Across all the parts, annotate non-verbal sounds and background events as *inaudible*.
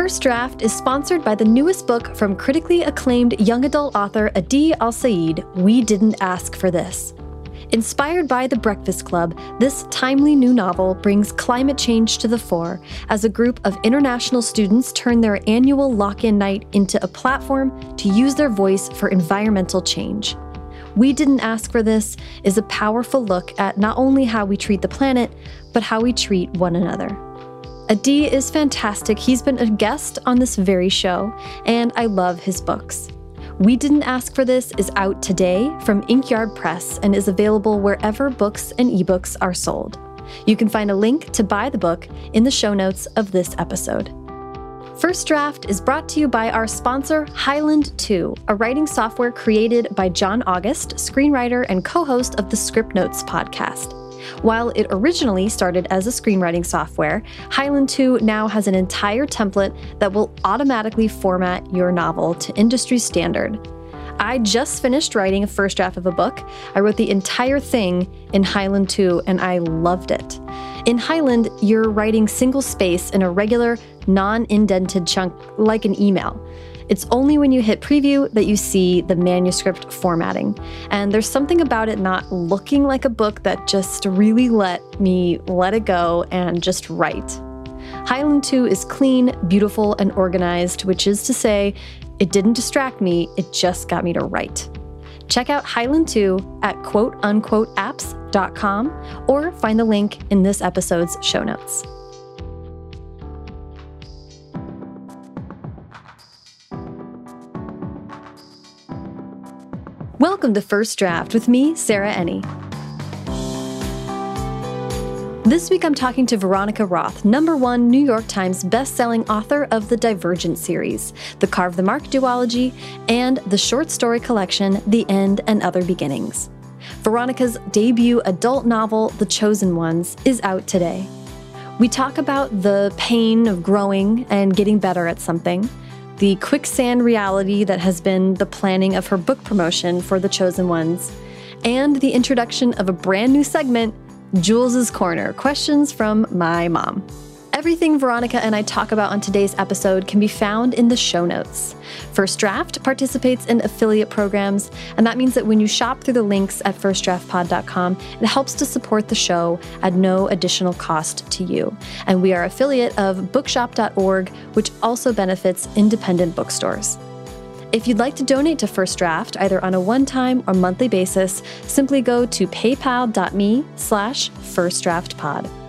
First Draft is sponsored by the newest book from critically acclaimed young adult author Adi Alsaid, We Didn't Ask for This. Inspired by The Breakfast Club, this timely new novel brings climate change to the fore as a group of international students turn their annual lock in night into a platform to use their voice for environmental change. We Didn't Ask for This is a powerful look at not only how we treat the planet, but how we treat one another. Adi is fantastic. He's been a guest on this very show, and I love his books. We Didn't Ask for This is out today from Inkyard Press and is available wherever books and ebooks are sold. You can find a link to buy the book in the show notes of this episode. First Draft is brought to you by our sponsor, Highland 2, a writing software created by John August, screenwriter and co host of the Scriptnotes podcast. While it originally started as a screenwriting software, Highland 2 now has an entire template that will automatically format your novel to industry standard. I just finished writing a first draft of a book. I wrote the entire thing in Highland 2 and I loved it. In Highland, you're writing single space in a regular, non indented chunk like an email. It's only when you hit preview that you see the manuscript formatting. And there's something about it not looking like a book that just really let me let it go and just write. Highland 2 is clean, beautiful, and organized, which is to say, it didn't distract me, it just got me to write. Check out Highland 2 at quoteunquoteapps.com or find the link in this episode's show notes. Welcome to First Draft with me, Sarah Enni. This week I'm talking to Veronica Roth, number one New York Times bestselling author of the Divergent series, the Carve the Mark duology, and the short story collection The End and Other Beginnings. Veronica's debut adult novel, The Chosen Ones, is out today. We talk about the pain of growing and getting better at something, the quicksand reality that has been the planning of her book promotion for The Chosen Ones, and the introduction of a brand new segment, Jules's Corner Questions from My Mom. Everything Veronica and I talk about on today's episode can be found in the show notes. First Draft participates in affiliate programs, and that means that when you shop through the links at firstdraftpod.com, it helps to support the show at no additional cost to you. And we are affiliate of bookshop.org, which also benefits independent bookstores. If you'd like to donate to First Draft, either on a one-time or monthly basis, simply go to paypal.me slash firstdraftpod.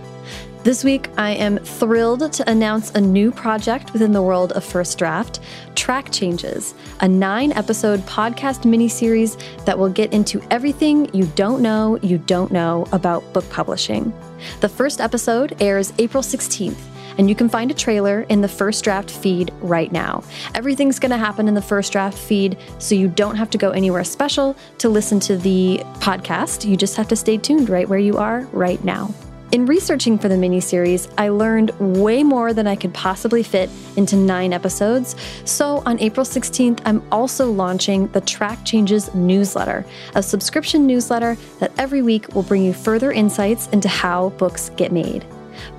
This week, I am thrilled to announce a new project within the world of First Draft Track Changes, a nine episode podcast miniseries that will get into everything you don't know you don't know about book publishing. The first episode airs April 16th and you can find a trailer in the first draft feed right now. Everything's going to happen in the first draft feed, so you don't have to go anywhere special to listen to the podcast. You just have to stay tuned right where you are right now. In researching for the miniseries, I learned way more than I could possibly fit into nine episodes. So on April 16th, I'm also launching the Track Changes newsletter, a subscription newsletter that every week will bring you further insights into how books get made.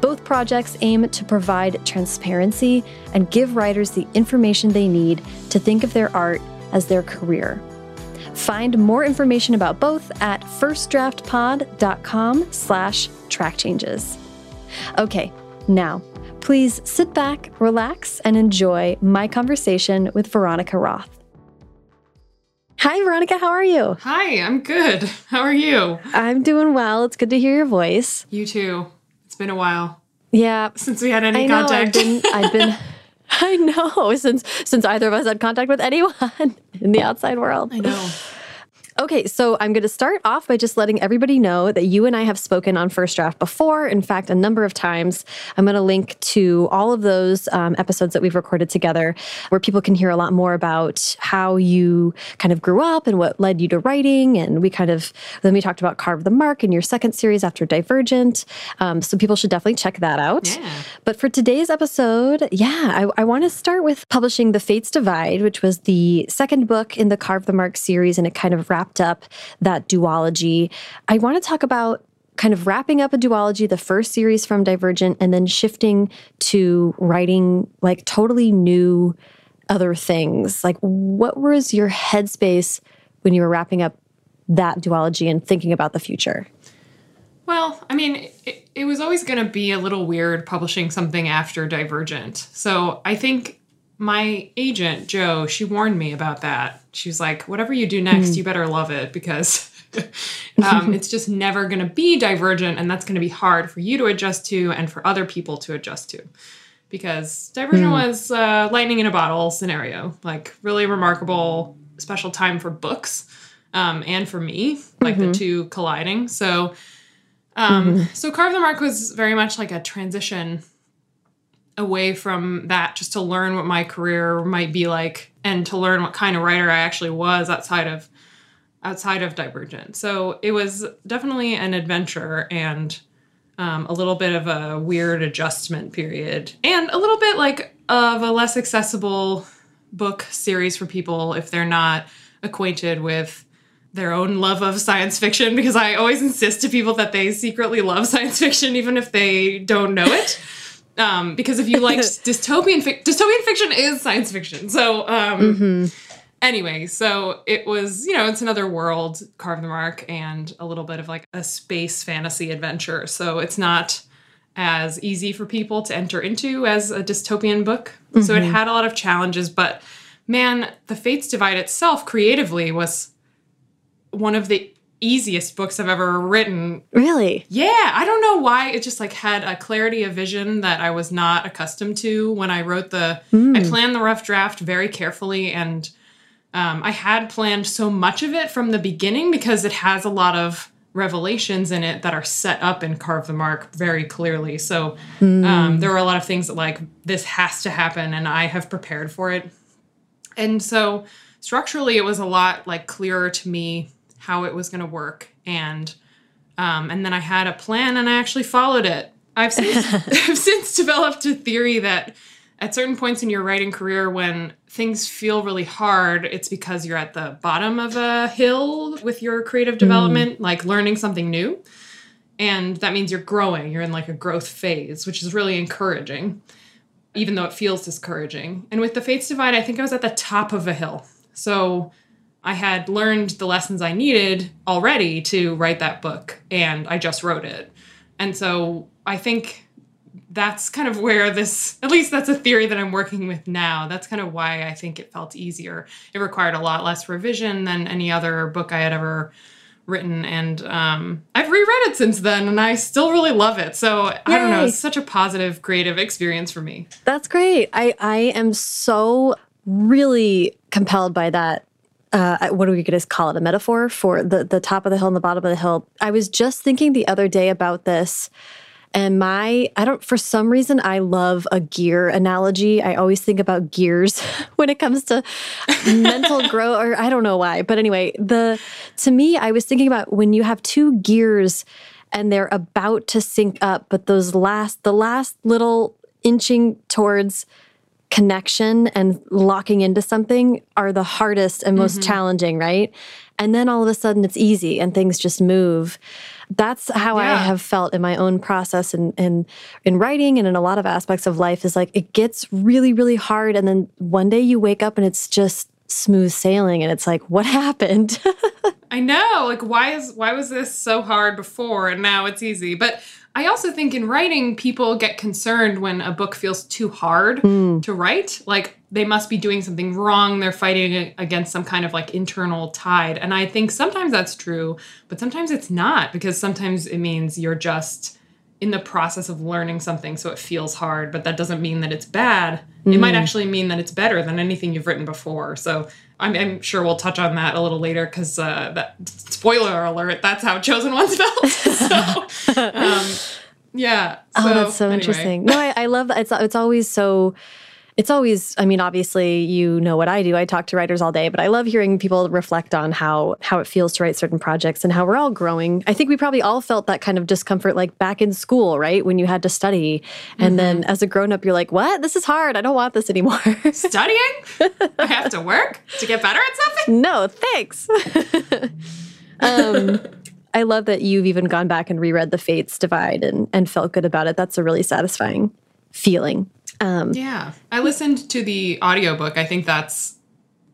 Both projects aim to provide transparency and give writers the information they need to think of their art as their career. Find more information about both at firstdraftpod.com slash track changes. Okay, now please sit back, relax, and enjoy my conversation with Veronica Roth. Hi, Veronica. How are you? Hi, I'm good. How are you? I'm doing well. It's good to hear your voice. You too. It's been a while. Yeah. Since we had any I know, contact. I've been, I've been *laughs* *laughs* I know since since either of us had contact with anyone in the outside world. I know. Okay, so I'm going to start off by just letting everybody know that you and I have spoken on First Draft before. In fact, a number of times. I'm going to link to all of those um, episodes that we've recorded together where people can hear a lot more about how you kind of grew up and what led you to writing. And we kind of, then we talked about Carve the Mark in your second series after Divergent. Um, so people should definitely check that out. Yeah. But for today's episode, yeah, I, I want to start with publishing The Fates Divide, which was the second book in the Carve the Mark series, and it kind of wrapped up that duology. I want to talk about kind of wrapping up a duology, the first series from Divergent, and then shifting to writing like totally new other things. Like, what was your headspace when you were wrapping up that duology and thinking about the future? Well, I mean, it, it was always going to be a little weird publishing something after Divergent. So I think my agent, Joe, she warned me about that. She was like, whatever you do next, mm. you better love it because *laughs* um, it's just never going to be Divergent. And that's going to be hard for you to adjust to and for other people to adjust to. Because Divergent mm. was uh, lightning in a bottle scenario, like really remarkable, special time for books um, and for me, like mm-hmm. the two colliding. So um, mm-hmm. So Carve the Mark was very much like a transition away from that just to learn what my career might be like and to learn what kind of writer I actually was outside of outside of Divergent. So it was definitely an adventure and um, a little bit of a weird adjustment period and a little bit like of a less accessible book series for people if they're not acquainted with their own love of science fiction because I always insist to people that they secretly love *laughs* science fiction even if they don't know it. Um, because if you like *laughs* dystopian fi- dystopian fiction is science fiction. So um, mm-hmm. anyway, so it was you know it's another world, carve the mark, and a little bit of like a space fantasy adventure. So it's not as easy for people to enter into as a dystopian book. Mm-hmm. So it mm-hmm. had a lot of challenges, but man, the Fates Divide itself creatively was one of the easiest books I've ever written. Really? Yeah, I don't know why it just like had a clarity of vision that I was not accustomed to when I wrote the mm. I planned the rough draft very carefully and um, I had planned so much of it from the beginning because it has a lot of revelations in it that are set up and Carve the Mark very clearly. So mm. um, there were a lot of things that like this has to happen and I have prepared for it. And so structurally it was a lot like clearer to me how it was going to work and um, and then I had a plan and I actually followed it. I've since, *laughs* I've since developed a theory that at certain points in your writing career when things feel really hard, it's because you're at the bottom of a hill with your creative development, mm. like learning something new. And that means you're growing, you're in like a growth phase, which is really encouraging, even though it feels discouraging. And with the Fates Divide, I think I was at the top of a hill. So I had learned the lessons I needed already to write that book, and I just wrote it. And so I think that's kind of where this, at least that's a theory that I'm working with now. That's kind of why I think it felt easier. It required a lot less revision than any other book I had ever written and um, i've reread it since then and i still really love it so Yay. i don't know it's such a positive creative experience for me that's great i i am so really compelled by that uh, what are we going to call it? A metaphor for the the top of the hill and the bottom of the hill. I was just thinking the other day about this, and my I don't for some reason I love a gear analogy. I always think about gears *laughs* when it comes to mental *laughs* growth, or I don't know why, but anyway, the to me I was thinking about when you have two gears and they're about to sync up, but those last the last little inching towards connection and locking into something are the hardest and most mm-hmm. challenging, right? And then all of a sudden it's easy and things just move. That's how yeah. I have felt in my own process and in, in, in writing and in a lot of aspects of life is like it gets really, really hard. And then one day you wake up and it's just smooth sailing and it's like, what *laughs* happened? I know. Like why is why was this so hard before and now it's easy? But I also think in writing, people get concerned when a book feels too hard mm. to write. Like they must be doing something wrong. They're fighting against some kind of like internal tide. And I think sometimes that's true, but sometimes it's not because sometimes it means you're just in the process of learning something so it feels hard, but that doesn't mean that it's bad. Mm. It might hmm. actually mean that it's better than anything you've written before. So I'm, I'm sure we'll touch on that a little later because uh, that spoiler alert, that's how Chosen Ones *laughs* felt. so, *laughs* um, yeah. So, oh, that's so anyway. interesting. No, I, I love that. It's it's always so it's always i mean obviously you know what i do. I talk to writers all day but i love hearing people reflect on how how it feels to write certain projects and how we're all growing. I think we probably all felt that kind of discomfort like back in school right? When you had to study. And mm-hmm. then as a grown-up you're like what? This is hard. I don't want this anymore. *laughs* Studying? I have to work to get better at something? No thanks. *laughs* Um I love that you've even gone back and reread The Fates Divide and, and felt good about it. That's a really satisfying feeling. Um, yeah. I listened to the audiobook. I think that's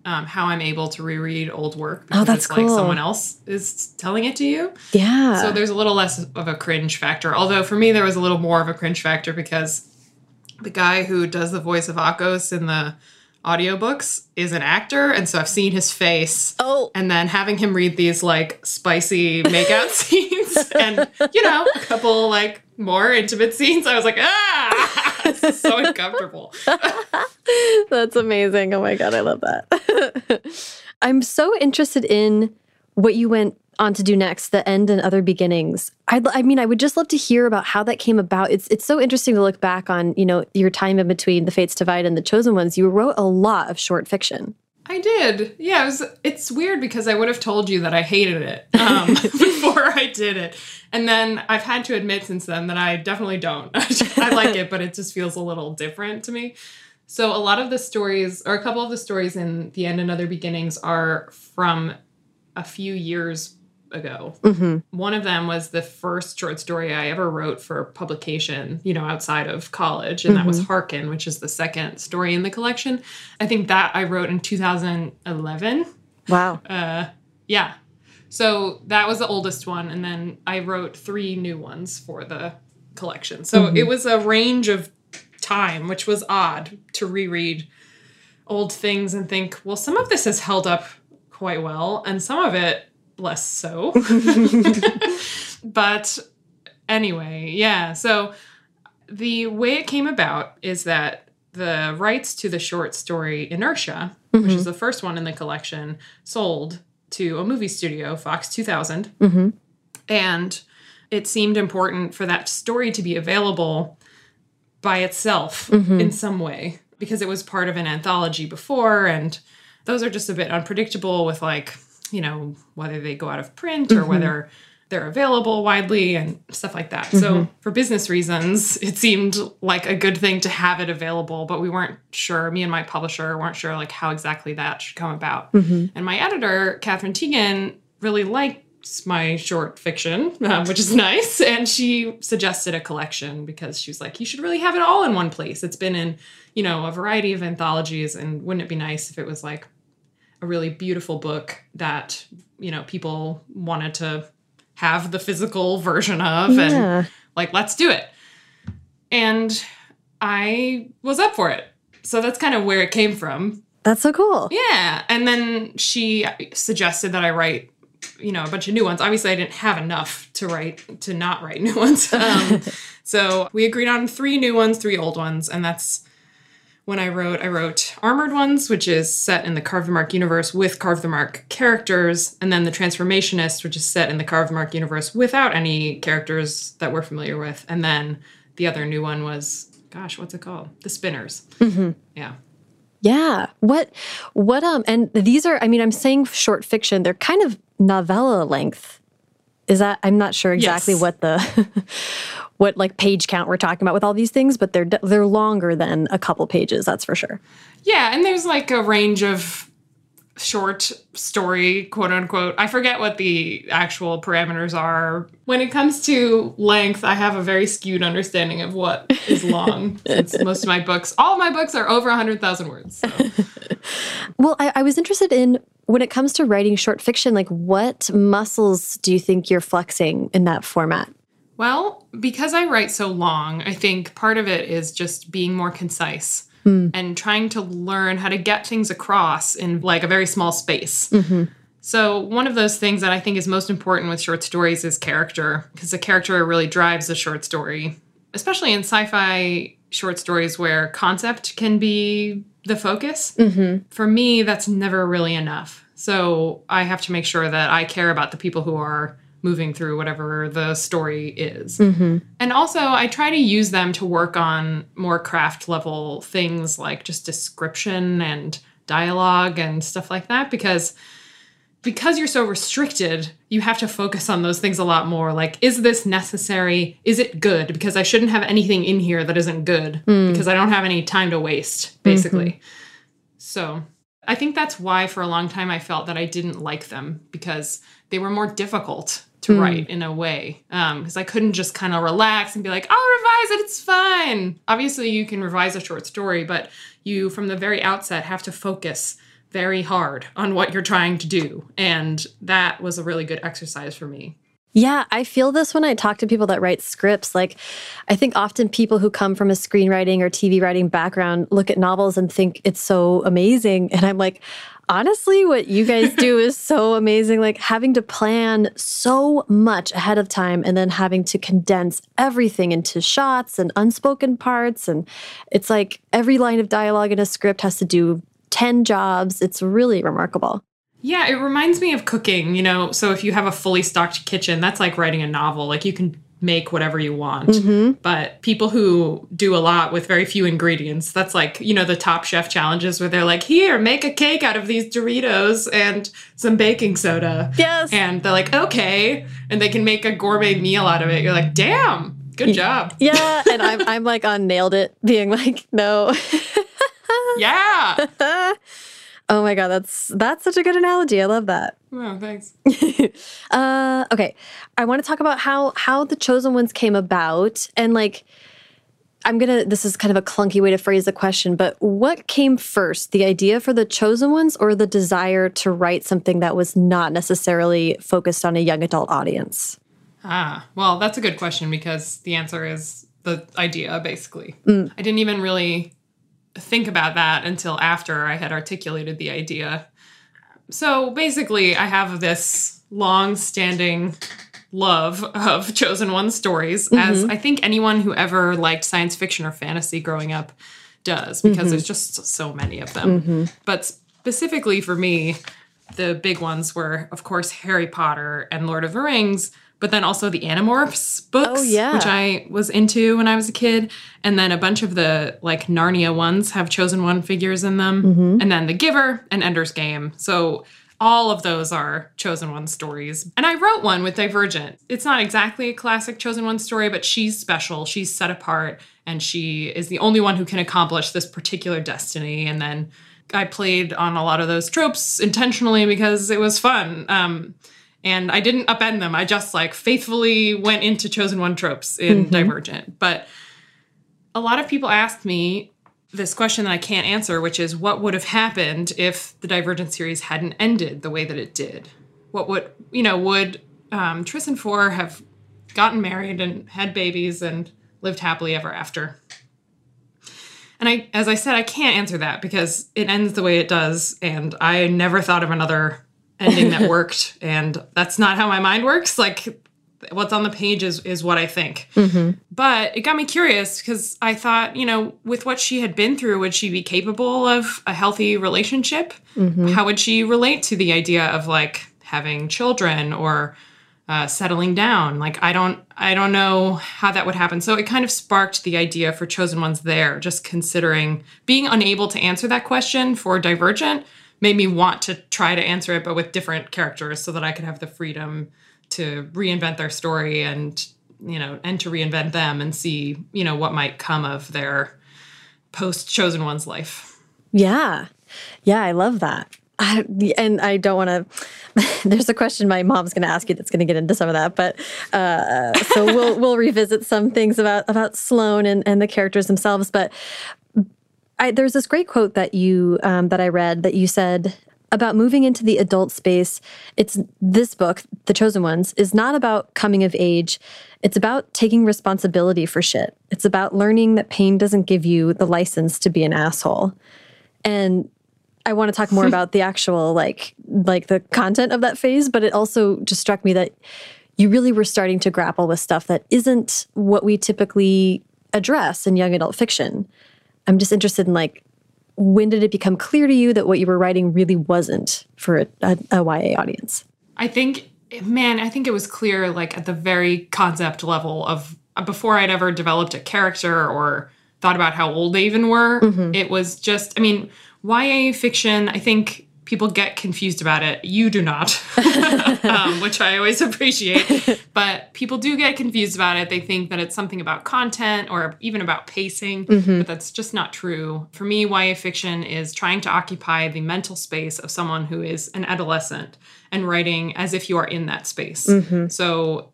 um, how I'm able to reread old work. Oh, that's it's cool. like someone else is telling it to you. yeah. So there's a little less of a cringe factor. Although for me, there was a little more of a cringe factor because the guy who does the voice of Akos in the audiobooks is an actor. And so I've seen his face. oh, And then having him read these like spicy makeout *laughs* scenes and, you know, a couple like more intimate scenes, I was like, ah, *laughs* is so uncomfortable. *laughs* That's amazing. Oh my God, I love that. *laughs* I'm so interested in what you went on to do next, the end and other beginnings. I, I mean, I would just love to hear about how that came about. It's it's so interesting to look back on, you know, your time in between the Fates Divide and the Chosen Ones. You wrote a lot of short fiction. I did. Yeah, it was. It's weird because I would have told you that I hated it um, *laughs* before I did it, and then I've had to admit since then that I definitely don't. *laughs* I like it, but it just feels a little different to me. So a lot of the stories, or a couple of the stories in the end and other beginnings, are from a few years ago. Mm-hmm. One of them was the first short story I ever wrote for publication, you know, outside of college, and that was mm-hmm. Harkin, which is the second story in the collection. I think that I wrote in 2011. Wow. Uh, yeah. So that was the oldest one, and then I wrote three new ones for the collection. So mm-hmm. it was a range of time, which was odd to reread old things and think, well, some of this has held up quite well, and some of it less so. *laughs* but anyway, yeah. So the way it came about is that the rights to the short story Inertia, which is the first one in the collection, sold to a movie studio, Fox 2000. Mhm. And it seemed important for that story to be available by itself in some way because it was part of an anthology before. And those are just a bit unpredictable with, like, you know, whether they go out of print or mm-hmm. whether they're available widely and stuff like that. So, mm-hmm. for business reasons, it seemed like a good thing to have it available, but we weren't sure. Me and my publisher weren't sure like how exactly that should come about. Mm-hmm. And my editor, Katherine Tegen, really liked my short fiction, um, which is *laughs* nice. And she suggested a collection because she was like, you should really have it all in one place. It's been in, you know, a variety of anthologies. And wouldn't it be nice if it was like a really beautiful book that, you know, people wanted to have the physical version of Yeah. and like let's do it. And i was up for it. So that's kind of where it came from. That's so cool. yeah. And then she suggested that i write you know a bunch of new ones. Obviously i didn't have enough to write to not write *laughs* new ones. Um, *laughs* so we agreed on three new ones three old ones and that's when I wrote, I wrote Armored Ones, which is set in the Carve the Mark universe with Carve the Mark characters, and then The Transformationist, which is set in the Carve the Mark universe without any characters that we're familiar with. And then the other new one was, gosh, what's it called? The Spinners. Yeah. Yeah. What what um and these are I mean I'm saying short fiction, they're kind of novella length. Is that I'm not sure exactly Yes. what the *laughs* what like page count we're talking about with all these things, but they're they're longer than a couple pages, that's for sure. Yeah, and there's like a range of short story, quote unquote. I forget what the actual parameters are. When it comes to length, I have a very skewed understanding of what is long. *laughs* since most of my books, all of my books are over 100,000 words. So. *laughs* Well, I, I was interested in when it comes to writing short fiction, like what muscles do you think you're flexing in that format? Well, because I write so long, I think part of it is just being more concise hmm. and trying to learn how to get things across in like a very small space. Mm-hmm. So, one of those things that I think is most important with short stories is character, because the character really drives the short story, especially in sci fi short stories where concept can be the focus. Mm-hmm. For me, that's never really enough. So, I have to make sure that I care about the people who are moving through whatever the story is. Mm-hmm. And also, I try to use them to work on more craft level things like just description and dialogue and stuff like that because because you're so restricted, you have to focus on those things a lot more. Like, is this necessary? Is it good? Because I shouldn't have anything in here that isn't good hmm. because I don't have any time to waste, basically. Mm-hmm. So I think that's why for a long time I felt that I didn't like them because they were more difficult to hmm. write in a way um, because I couldn't just kind of relax and be like, I'll revise it, it's fine. Obviously, you can revise a short story, but you, from the very outset, have to focus very hard on what you're trying to do. And that was a really good exercise for me. Yeah, I feel this when I talk to people that write scripts. Like, I think often people who come from a screenwriting or TV writing background look at novels and think it's so amazing. And I'm like, honestly, what you guys do is so amazing. Like, having to plan so much ahead of time and then having to condense everything into shots and unspoken parts. And it's like every line of dialogue in a script has to do 10 jobs. It's really remarkable. Yeah, it reminds me of cooking, you know. So if you have a fully stocked kitchen, that's like writing a novel. Like you can make whatever you want. Mm-hmm. But people who do a lot with very few ingredients, that's like, you know, the top chef challenges where they're like, here, make a cake out of these Doritos and some baking soda. Yes. And they're like, okay. And they can make a gourmet meal out of it. You're like, damn, good job. Yeah. And I'm, I'm like on nailed it, *laughs* being like, no. Yeah. *laughs* oh my God, that's that's such a good analogy. I love that. Thanks. *laughs* Uh, okay, I want to talk about how how the chosen ones came about, and like, I'm gonna. This is kind of a clunky way to phrase the question, but what came first, the idea for the chosen ones, or the desire to write something that was not necessarily focused on a young adult audience? Ah, well, that's a good question because the answer is the idea, basically. I didn't even really think about that until after I had articulated the idea. So basically, I have this long standing love of *laughs* Chosen One stories, as mm-hmm. I think anyone who ever liked science fiction or fantasy growing up does, because mm-hmm. there's just so many of them. Mm-hmm. But specifically for me, the big ones were, of course, Harry Potter and Lord of the Rings, but then also the Animorphs books, Oh, yeah. which I was into when I was a kid. And then a bunch of the like Narnia ones have chosen one figures in them. Mm-hmm. And then The Giver and Ender's Game. So all of those are chosen one stories. And I wrote one with Divergent. It's not exactly a classic chosen one story, but she's special. She's set apart and she is the only one who can accomplish this particular destiny. And then I played on a lot of those tropes intentionally because it was fun. Um, and I didn't upend them. I just like faithfully went into chosen one tropes in Divergent. But a lot of people ask me this question that I can't answer, which is what would have happened if the Divergent series hadn't ended the way that it did? What would, you know, would um, Tris and Four have gotten married and had babies and lived happily ever after? And I, as I said, I can't answer that because it ends the way it does, and I never thought of another ending that *laughs* worked, and that's not how my mind works. Like, what's on the page is is what I think. But it got me curious because I thought, you know, with what she had been through, would she be capable of a healthy relationship? How would she relate to the idea of like having children or uh, settling down? Like, I don't, I don't know how that would happen. So it kind of sparked the idea for chosen ones there. Just considering being unable to answer that question for Divergent made me want to try to answer it, but with different characters, so that I could have the freedom to reinvent their story and you know and to reinvent them and see you know what might come of their post chosen one's life Yeah. Yeah, I love that. I, and I don't want to. *laughs* There's a question my mom's going to ask you that's going to get into some of that, but uh, so we'll *laughs* we'll revisit some things about about Sloane and, and the characters themselves. But I, there's this great quote that you um, that I read that you said about moving into the adult space. It's this book, The Chosen Ones, is not about coming of age. It's about taking responsibility for shit. It's about learning that pain doesn't give you the license to be an asshole. And I want to talk more *laughs* about the actual like like the content of that phase, but it also just struck me that you really were starting to grapple with stuff that isn't what we typically address in young adult fiction. I'm just interested in like when did it become clear to you that what you were writing really wasn't for a, a, a YA audience? i think man i think it was clear like at the very concept level of uh, before i'd ever developed a character or thought about how old they even were mm-hmm. it was just i mean ya fiction i think people get confused about it. You do not, *laughs* um, which I always appreciate. But people do get confused about it. They think that it's something about content or even about pacing, but that's just not true. For me, YA fiction is trying to occupy the mental space of someone who is an adolescent and writing as if you are in that space. So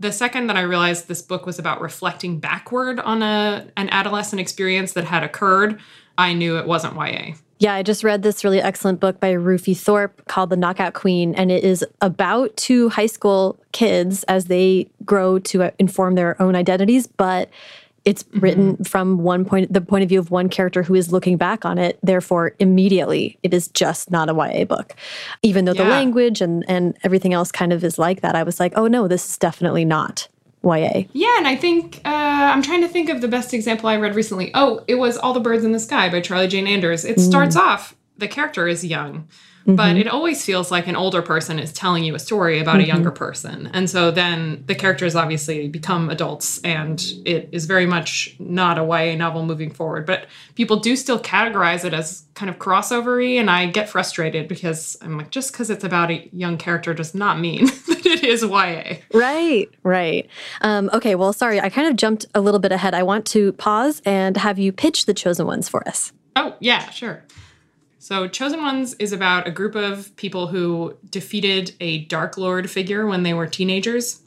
the second that I realized this book was about reflecting backward on a an adolescent experience that had occurred, I knew it wasn't YA. Yeah, I just read this really excellent book by Rufi Thorpe called The Knockout Queen, and it is about two high school kids as they grow to uh, inform their own identities, but it's written from one point the point of view of one character who is looking back on it therefore immediately it is just not a ya book. Even though the language and and everything else kind of is like that i was like oh no this is definitely not ya Yeah, and I think uh, I'm trying to think of the best example I read recently. Oh, it was All the Birds in the Sky by Charlie Jane Anders. It starts off the character is young, but it always feels like an older person is telling you a story about a younger person. And so then the characters obviously become adults, and it is very much not a YA novel moving forward. But people do still categorize it as kind of crossovery, and I get frustrated because I'm like, just because it's about a young character does not mean *laughs* that it is YA. right right um, okay well sorry i kind of jumped a little bit ahead i want to pause and have you pitch the chosen ones for us Oh, yeah, sure. So, Chosen Ones is about a group of people who defeated a Dark Lord figure when they were teenagers.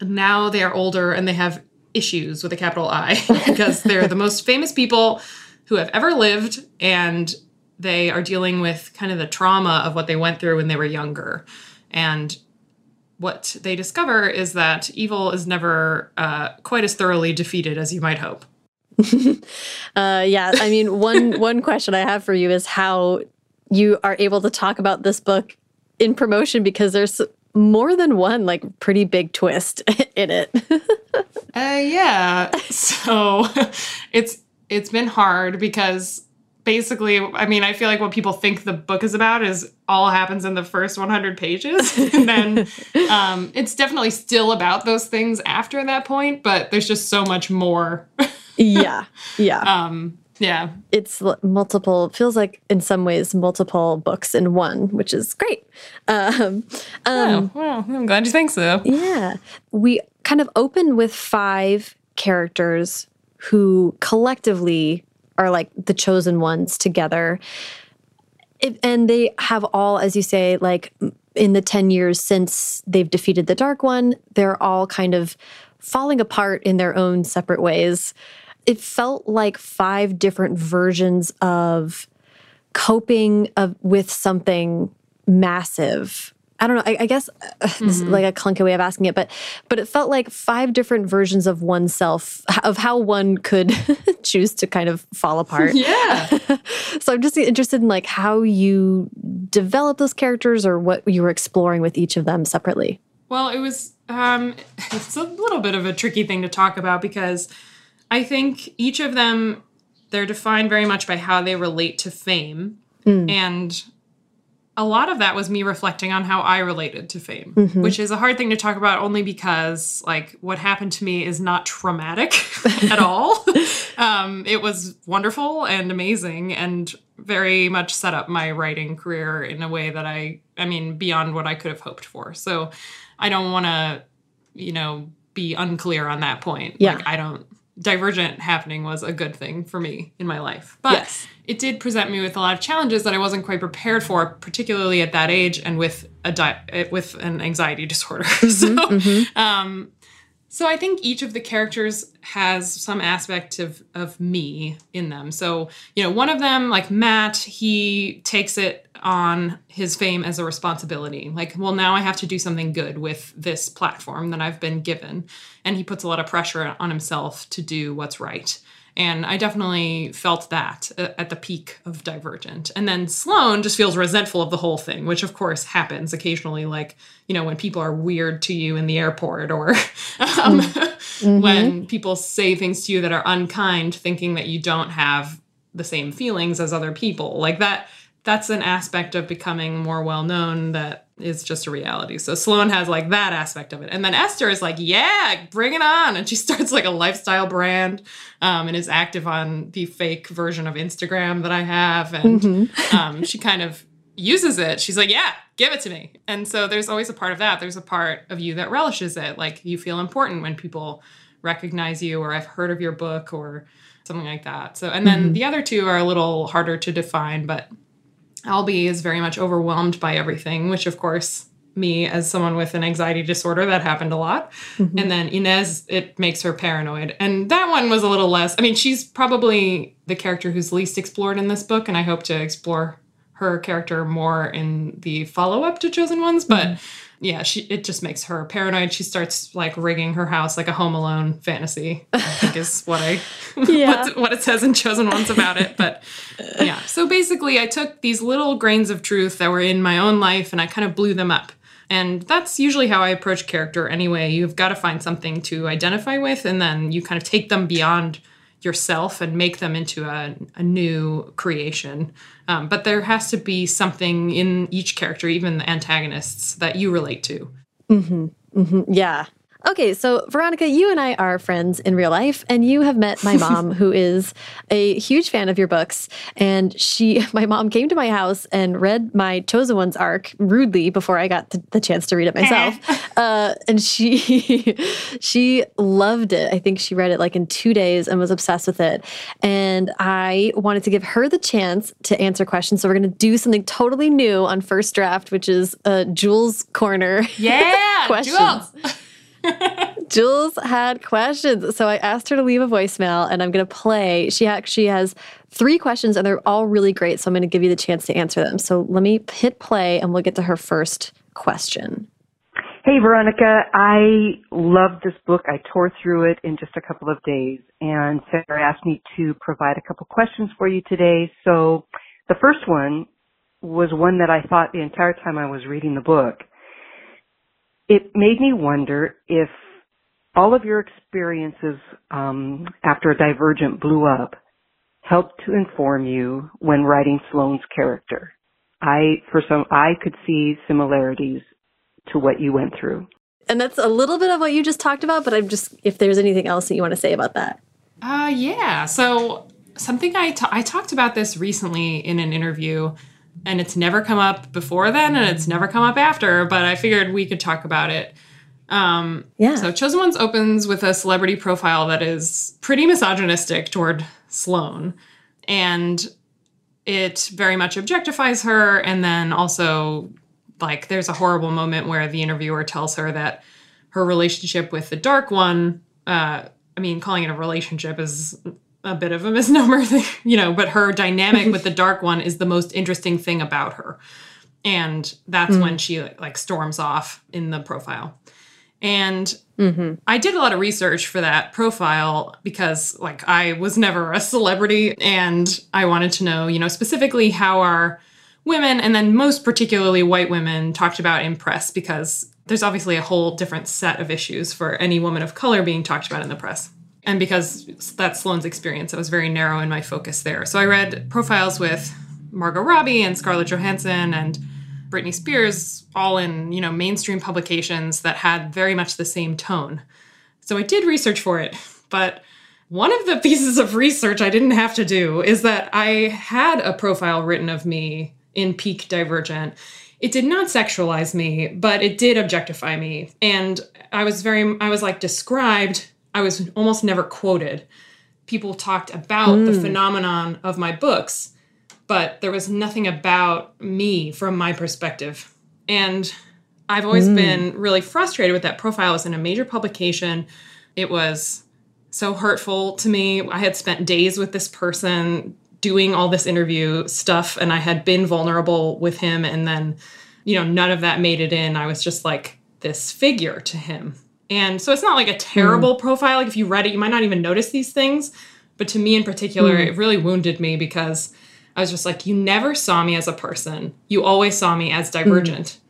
Now they are older and they have issues with a capital I *laughs* because they're the most famous people who have ever lived and they are dealing with kind of the trauma of what they went through when they were younger. And what they discover is that evil is never uh, quite as thoroughly defeated as you might hope. *laughs* Uh, yeah, I mean, one *laughs* one question I have for you is how you are able to talk about this book in promotion because there's more than one like pretty big twist *laughs* in it. Uh, yeah. So it's it's been hard because basically, I mean, I feel like what people think the book is about is all happens in the first 100 pages, *laughs* and then um, it's definitely still about those things after that point. But there's just so much more. *laughs* yeah, yeah. um, yeah. it's multiple. Feels like in some ways multiple books in one, which is great. Um, um, Oh, well, I'm glad you think so. Yeah. We kind of open with five characters who collectively are like the chosen ones together. It, and they have all, as you say, like in the 10 years since they've defeated the Dark One, they're all kind of falling apart in their own separate ways. It felt like five different versions of coping of, with something massive. I don't know. I, I guess uh, *laughs* this is like a clunky way of asking it, but but it felt like five different versions of oneself of how one could *laughs* choose to kind of fall *laughs* apart. Yeah. So I'm just interested in like how you develop those characters or what you were exploring with each of them separately. Well, it was um it's a little bit of a tricky thing to talk about because I think each of them they're defined very much by how they relate to fame. And a lot of that was me reflecting on how I related to fame, which is a hard thing to talk about only because like what happened to me is not traumatic *laughs* at all. *laughs* um, it was wonderful and amazing and very much set up my writing career in a way that I, I mean, beyond what I could have hoped for. So I don't want to, you know, be unclear on that point. Yeah. Like, I don't, Divergent happening was a good thing for me in my life. But Yes. it did present me with a lot of challenges that I wasn't quite prepared for, particularly at that age and with a di- eh, with an anxiety *laughs* disorder. *laughs* so, um, so I think each of the characters has some aspect of of me in them. So you know, one of them, like Matt, he takes it on his fame as a responsibility. Like, well, now I have to do something good with this platform that I've been given, and he puts a lot of pressure on himself to do what's right. And I definitely felt that uh, at the peak of Divergent. And then Sloane just feels resentful of the whole thing, which of course happens occasionally, like, you know, when people are weird to you in the airport or *laughs* um, *laughs* when people say things to you that are unkind, thinking that you don't have the same feelings as other people. Like that, that's an aspect of becoming more well known that is just a reality. So Sloane has like that aspect of it. And then Esther is like, yeah, bring it on. And she *laughs* starts like a lifestyle brand um, and is active on the fake version of Instagram that I have. And um, she kind of uses it, she's like, yeah, give it to me. And so there's always a part of that. There's a part of you that relishes it. Like you feel important when people recognize you or I've heard of your book or something like that. So, and then mm-hmm. the other two are a little harder to define, but Albie is very much overwhelmed by everything, which of course me as someone with an anxiety disorder that happened a lot mm-hmm. and then Ines it makes her paranoid and that one was a little less i mean she's probably the character who's least explored in this book and i hope to explore her character more in the follow-up to chosen ones but mm-hmm. Yeah she it just makes her paranoid she starts like rigging her house like a home alone fantasy i think is *laughs* what i yeah. *laughs* what, what it says in chosen ones about it but yeah so basically i took these little grains of truth that were in my own life and i kind of blew them up and that's usually how I approach character anyway. You've got to find something to identify with, and then you kind of take them beyond yourself and make them into a, a new creation. Um, but there has to be something in each character, even the antagonists, that you relate to. Mm-hmm. Mm-hmm. Yeah. Okay, so Veronica, you and I are friends in real life, and you have met my *laughs* mom, who is a huge fan of your books. And she, *laughs* my mom, came to my house and read my Chosen Ones arc rudely before I got the chance to read it myself. *laughs* uh, and she, she loved it. I think she read it like in two days and was obsessed with it. And I wanted to give her the chance to answer questions. So we're going to do something totally new on First Draft, which is uh, Jules Corner. Yeah, questions. Jules. *laughs* Jules had questions. So I asked her to leave a voicemail and I'm going to play. She actually has three questions and they're all really great. So I'm going to give you the chance to answer them. So let me hit play and we'll get to her first question. Hey, Veronica. I loved this book. I tore through it in just a couple of days. And Sarah asked me to provide a couple questions for you today. So the first one was one that I thought the entire time I was reading the book it made me wonder if all of your experiences um, after a Divergent blew up helped to inform you when writing Sloane's character. I, for some, I could see similarities to what you went through. And that's a little bit of what you just talked about, but I'm just, if there's anything else that you want to say about that. Uh, yeah. So something I, I talked about this recently in an interview and it's never come up before then and it's never come up after but i figured we could talk about it. Um, yeah. so chosen ones opens with a celebrity profile that is pretty misogynistic toward sloane and it very much objectifies her and then also like there's a horrible moment where the interviewer tells her that her relationship with the dark one uh, i mean calling it a relationship is a bit of a misnomer, *laughs* you know, but her dynamic with the dark one is the most interesting thing about her. And that's mm. when she like storms off in the profile. And mm-hmm. I did a lot of research for that profile because like I was never a celebrity and I wanted to know, you know, specifically how are women and then most particularly white women talked about in press because there's obviously a whole different set of issues for any woman of color being talked about in the press and because that's Sloane's experience, I was very narrow in my focus there. So I read profiles with Margot Robbie and Scarlett Johansson and Britney Spears, all in you know mainstream publications that had very much the same tone. So I did research for it, but one of the *laughs* pieces of research I didn't have to do is that I had a profile written of me in Peak Divergent. It did not sexualize me, but it did objectify me. And I was very, I was like described I was almost never quoted. People talked about mm. the hmm. phenomenon of my books, but there was nothing about me from my perspective. And I've always mm. been really frustrated with that profile. It was in a major publication. It was so hurtful to me. I had spent days with this person doing all this interview stuff, and I had been vulnerable with him. And then, you know, none of that made it in. I was just like this figure to him. And so it's not like a terrible mm. profile. Like if you read it, you might not even notice these things. But to me in particular, mm. it really wounded me because I was just like, you never saw me as a person. You always saw me as divergent. Mm.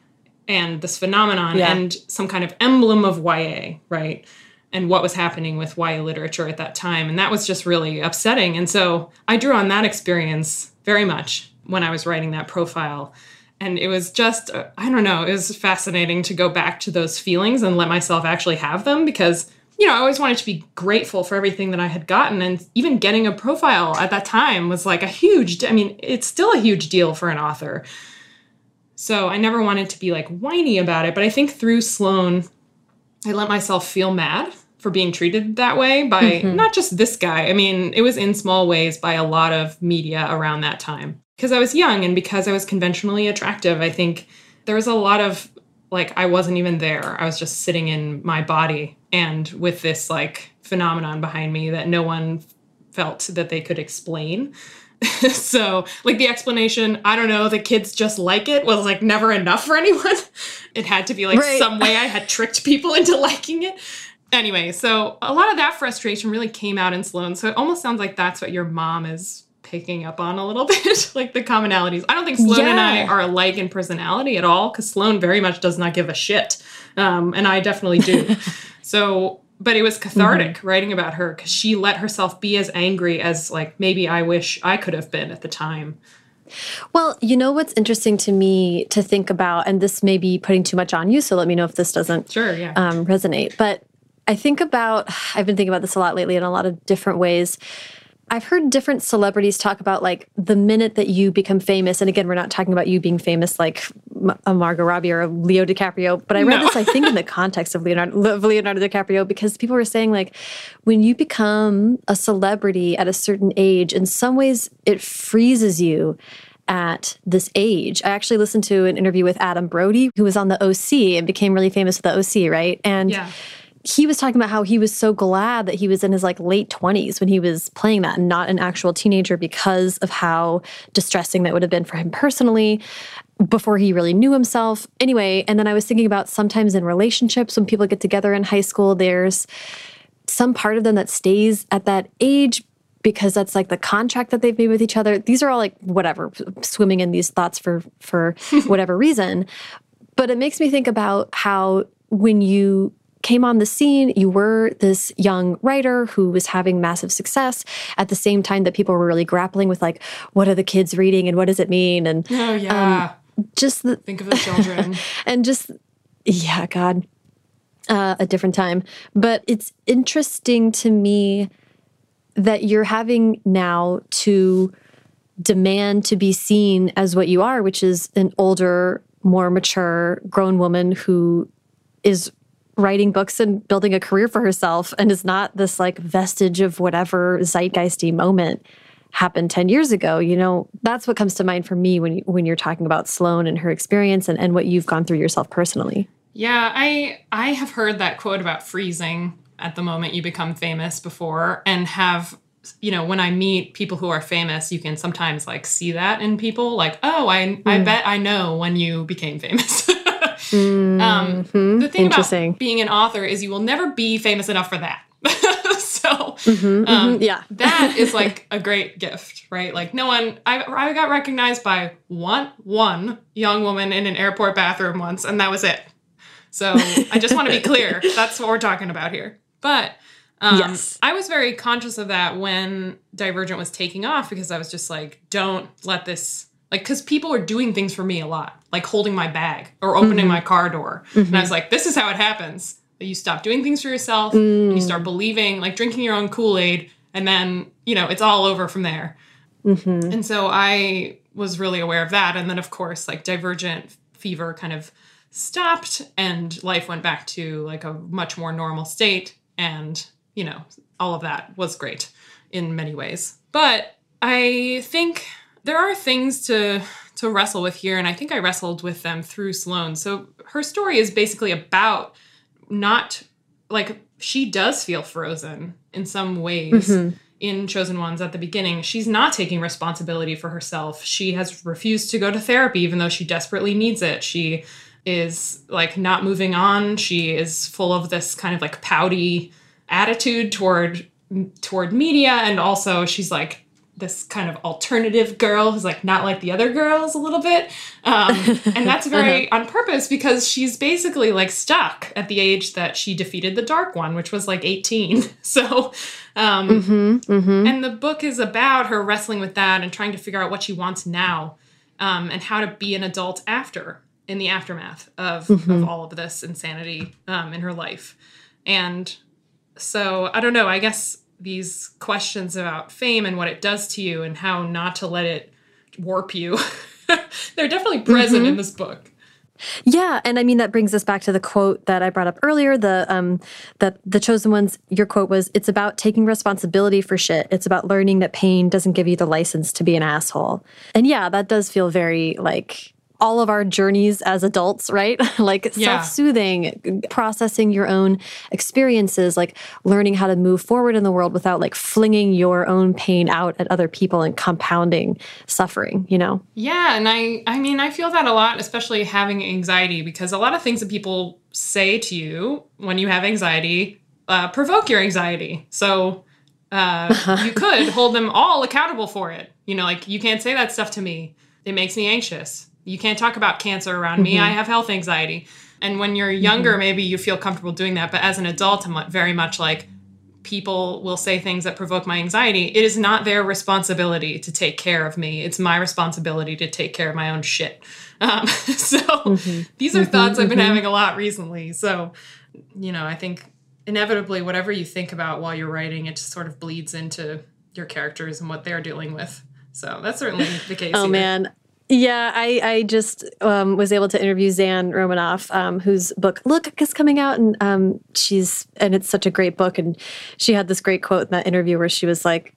And this phenomenon yeah. and some kind of emblem of YA, right? And what was happening with YA literature at that time. And that was just really upsetting. And so I drew on that experience very much when I was writing that profile and it was just uh, i don't know it was fascinating to go back to those feelings and let myself actually have them because you know i always wanted to be grateful for everything that i had gotten and even getting a profile at that time was like a huge i mean it's still a huge deal for an author So I never wanted to be like whiny about it. But I think through Sloane, I let myself feel mad for being treated that way by mm-hmm. not just this guy. I mean, it was in small ways by a lot of media around that time. Because I was young and because I was conventionally attractive, I think there was a lot of like I wasn't even there. I was just sitting in my body and with this like phenomenon behind me that no one felt that they could explain. *laughs* so, like the explanation, I don't know, the kids just like it was like never enough for anyone. *laughs* it had to be like right. some way I had *laughs* tricked people into liking it. Anyway, so a lot of that frustration really came out in Sloane. So it almost sounds like that's what your mom is picking up on a little *laughs* bit, like the commonalities. I don't think Sloane yeah. and I are alike in personality at all, because Sloane very much does not give a shit. Um, and I definitely do. *laughs* so but it was cathartic mm-hmm. writing about her because she let herself be as angry as like maybe I wish I could have been at the time. Well, you know what's interesting to me to think about, and this may be putting too much on you, so let me know if this doesn't sure, yeah. um, resonate. But I think about, *sighs* I've been thinking about this a lot lately in a lot of different ways. I've heard different celebrities talk about like the minute that you become famous, and again, we're not talking about you being famous like a Margot Robbie or a Leo DiCaprio, but I read no. this, I think, in the *laughs* context of Leonardo, of Leonardo DiCaprio, because people were saying like when you become a celebrity at a certain age, in some ways it freezes you at this age. I actually listened to an interview with Adam Brody, who was on the OC and became really famous with the OC, right? And yeah he was talking about how he was so glad that he was in his like late 20s when he was playing that and not an actual teenager because of how distressing that would have been for him personally before he really knew himself. Anyway, and then I was thinking about sometimes in relationships when people get together in high school, there's some part of them that stays at that age because that's like the contract that they've made with each other. These are all like whatever, swimming in these thoughts for for *laughs* whatever reason. But it makes me think about how when you came on the scene, you were this young writer who was having massive success at the same time that people were really grappling with like, what are the kids reading and what does it mean? And oh yeah, um, just the, think of the children *laughs* and just yeah, God, uh, a different time. But it's interesting to me that you're having now to demand to be seen as what you are, which is an older, more mature, grown woman who is writing books and building a career for herself and is not this like vestige of whatever zeitgeisty moment happened 10 years ago you know that's what comes to mind for me when you, when you're talking about sloane and her experience and, and what you've gone through yourself personally yeah i i have heard that quote about freezing at the moment you become famous before and have you know when i meet people who are famous you can sometimes like see that in people like oh i mm. i bet i know when you became famous *laughs* Mm-hmm. Um, the thing about being an author is you will never be famous enough for that. *laughs* so mm-hmm, um, mm-hmm, yeah, *laughs* that is like a great gift, right? Like no one, I I got recognized by one one young woman in an airport bathroom once, and that was it. So I just want to be *laughs* clear. That's what we're talking about here. But um, yes. I was very conscious of that when Divergent was taking off because I was just like, don't let this like because people were doing things for me a lot like holding my bag or opening mm-hmm. my car door mm-hmm. and i was like this is how it happens you stop doing things for yourself mm. you start believing like drinking your own kool-aid and then you know it's all over from there mm-hmm. and so i was really aware of that and then of course like divergent fever kind of stopped and life went back to like a much more normal state and you know all of that was great in many ways but i think there are things to to wrestle with here and i think i wrestled with them through sloane so her story is basically about not like she does feel frozen in some ways mm-hmm. in chosen ones at the beginning. She's not taking responsibility for herself. She has refused to go to therapy even though she desperately needs it. She is like not moving on. She is full of this kind of like pouty attitude toward toward media and also she's like this kind of alternative girl who's like not like the other girls a little bit um, and *laughs* that's very uh-huh. on purpose because she's basically like stuck at the age that she defeated the dark one which was like 18 *laughs* so um, mm-hmm, mm-hmm. and the book is about her wrestling with that and trying to figure out what she wants now um, and how to be an adult after in the aftermath of, mm-hmm. of all of this insanity um, in her life and so i don't know i guess these questions about fame and what it does to you and how not to let it warp you *laughs* They're definitely present mm-hmm. in this book. Yeah, and I mean that brings us back to the quote that I brought up earlier. The um, that the chosen ones. Your quote was, "It's about taking responsibility for shit. It's about learning that pain doesn't give you the license to be an asshole." And yeah, that does feel very like all of our journeys as adults, right? *laughs* like yeah. self soothing, processing your own experiences, like learning how to move forward in the world without like flinging your own pain out at other people and compounding suffering, you know? Yeah. And I, I mean, I feel that a lot, especially having anxiety, because a lot of things that people say to you when you have anxiety uh, provoke your anxiety. So, uh, *laughs* you could hold them all accountable for it. You know, like you can't say that stuff to me. It makes me anxious you can't talk about cancer around me. Mm-hmm. I have health anxiety. And when you're younger, mm-hmm. maybe you feel comfortable doing that. But as an adult, I'm very much like, people will say things that provoke my anxiety. It is not their responsibility to take care of me. It's my responsibility to take care of my own shit. Um, *laughs* so mm-hmm. these are mm-hmm. thoughts I've been mm-hmm. having a lot recently. So, you know, I think inevitably, whatever you think about while you're writing, it just sort of bleeds into your characters and what they're dealing with. So that's certainly the case. oh, here. man. Yeah, I, I just um, was able to interview Zan Romanoff, um, whose book Look is coming out, and um, she's and it's such a great book. And she had this great quote in that interview where she was like,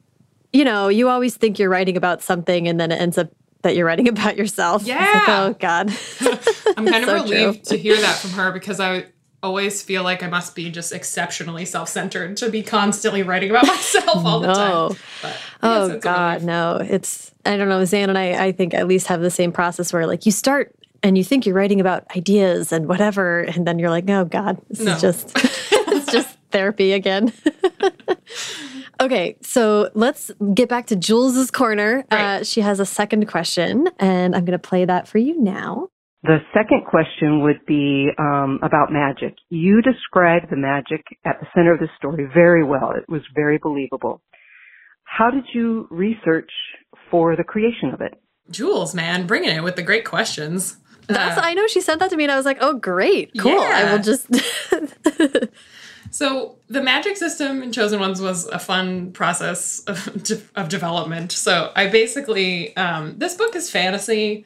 "You know, you always think you're writing about something, and then it ends up that you're writing *laughs* about yourself." Yeah. Like, oh God. *laughs* I'm kind of so relieved true. to hear that from her because I always feel like I must be just exceptionally self-centered to be constantly writing about *laughs* myself all no. the time. But, oh God, no! It's I don't know. Zan and I, I think at least have the same process where like you start and you think you're writing about ideas and whatever, and then you're like, oh God, this no. is just *laughs* it's just therapy again. *laughs* okay, so let's get back to Jules's corner. Right. Uh, she has a second question, and I'm going to play that for you now. The second question would be um, about magic. You described the magic at the center of the story very well. It was very believable. How did you research for the creation of it? Jules, man, bringing it with the great questions. That's uh, I know she sent that to me and I was like, "Oh, great. Cool. Yeah. I will just *laughs* So, the magic system in Chosen Ones was a fun process of, *laughs* de- of development. So, I basically um, this book is fantasy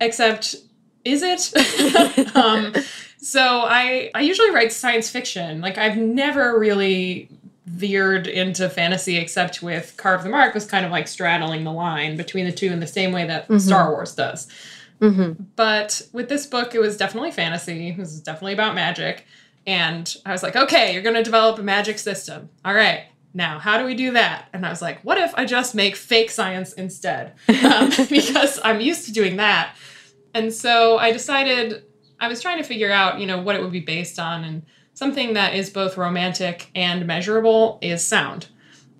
except is it? *laughs* um, so I I usually write science fiction. Like I've never really veered into fantasy except with Carve the Mark was kind of like straddling the line between the two in the same way that mm-hmm. Star Wars does. Mm-hmm. But with this book, it was definitely fantasy. It was definitely about magic. And I was like, okay, you're going to develop a magic system. All right. Now, how do we do that? And I was like, what if I just make fake science instead? *laughs* Um, *laughs* because I'm used to doing that. And so I decided I was trying to figure out, you know, what it would be based on and something that is both romantic and measurable is sound.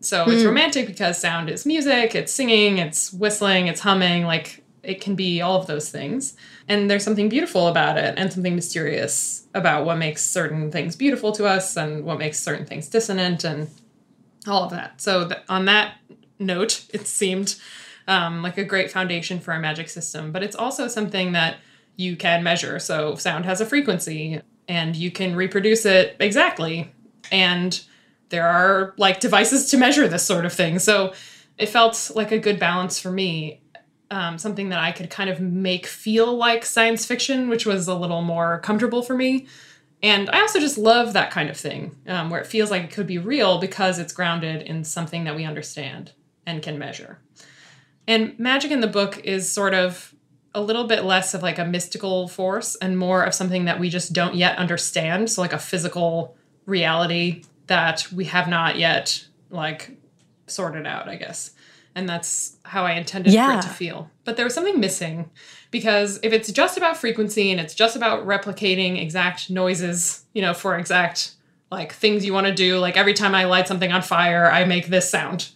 So mm. it's hmm. romantic because sound is music, it's singing, it's whistling, it's humming, like it can be all of those things. And there's something beautiful about it and something mysterious about what makes certain things beautiful to us and what makes certain things dissonant and all of that. So th- on that note, it seemed um, like a great foundation for a magic system. But it's also something that you can measure. So sound has a frequency and you can reproduce it exactly. And there are like devices to measure this sort of thing. So it felt like a good balance for me. Um, something that I could kind of make feel like science fiction, which was a little more comfortable for me. And I also just love that kind of thing, um, where it feels like it could be real because it's grounded in something that we understand and can measure. And magic in the book is sort of a little bit less of like a mystical force and more of something that we just don't yet understand. So, like a physical reality that we have not yet like sorted out, I guess. And that's how I intended yeah. for it to feel. But there was something missing because if it's just about frequency and it's just about replicating exact noises, you know, for exact like things you want to do, like every time I light something on fire, I make this sound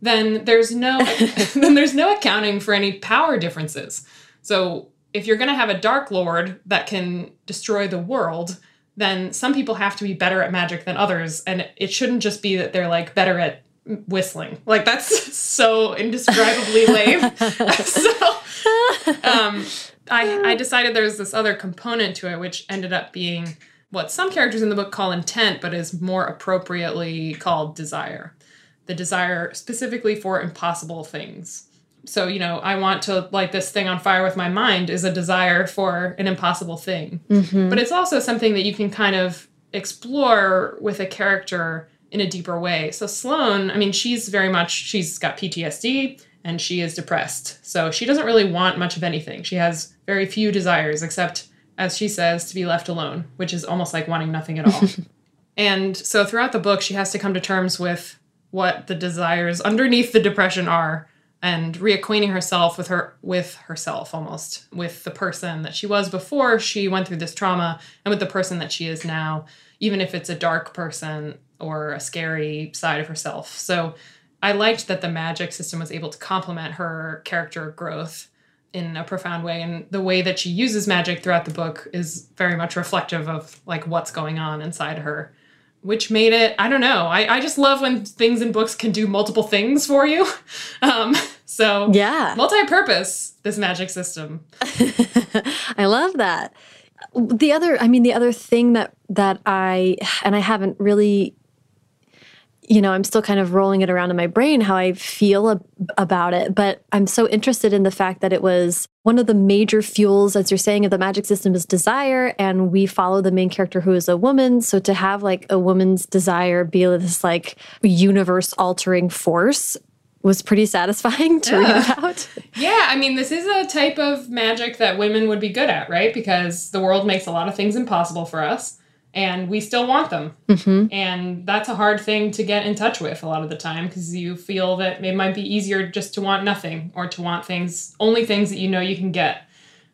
then there's no *laughs* then there's no accounting for any power differences. So if you're going to have a dark lord that can destroy the world, then some people have to be better at magic than others and it shouldn't just be that they're like better at whistling. Like that's *laughs* so indescribably lame. *laughs* so um, I I decided there's this other component to it which ended up being what some characters in the book call intent but is more appropriately called desire the desire specifically for impossible things. so, you know, I want to light this thing on fire with my mind is a desire for an impossible thing. Mm-hmm. But it's also something that you can kind of explore with a character in a deeper way. So Sloane, I mean, she's very much she's got PTSD and she is depressed. So she doesn't really want much of anything. She has very few desires except as she says to be left alone, which is almost like wanting nothing at all. *laughs* and so throughout the book she has to come to terms with what the desires underneath the depression are and reacquainting herself with her with herself almost with the person that she was before she went through this trauma and with the person that she is now even if it's a dark person or a scary side of herself. So i liked that the magic system was able to complement her character growth in a profound way. And the way that she uses magic throughout the book is very much reflective of like what's going on inside her which made it i don't know i, I just love when things in books can do multiple things for you *laughs* um, so Yeah. multi-purpose this magic system *laughs* I love that. The other, I mean, the other thing that that I and I haven't really, you know, I'm still kind of rolling it around in my brain how I feel ab- about it. But I'm so interested in the fact that it was one of the major fuels, as you're saying, of the magic system is desire, and we follow the main character who is a woman. So to have like a woman's desire be this like universe altering force was pretty satisfying to read about. *laughs* yeah i mean this is a type of magic that women would be good at right because the world makes a lot of things impossible for us and we still want them. Mhm. and that's a hard thing to get in touch with a lot of the time because you feel that it might be easier just to want nothing or to want things only things that you know you can get.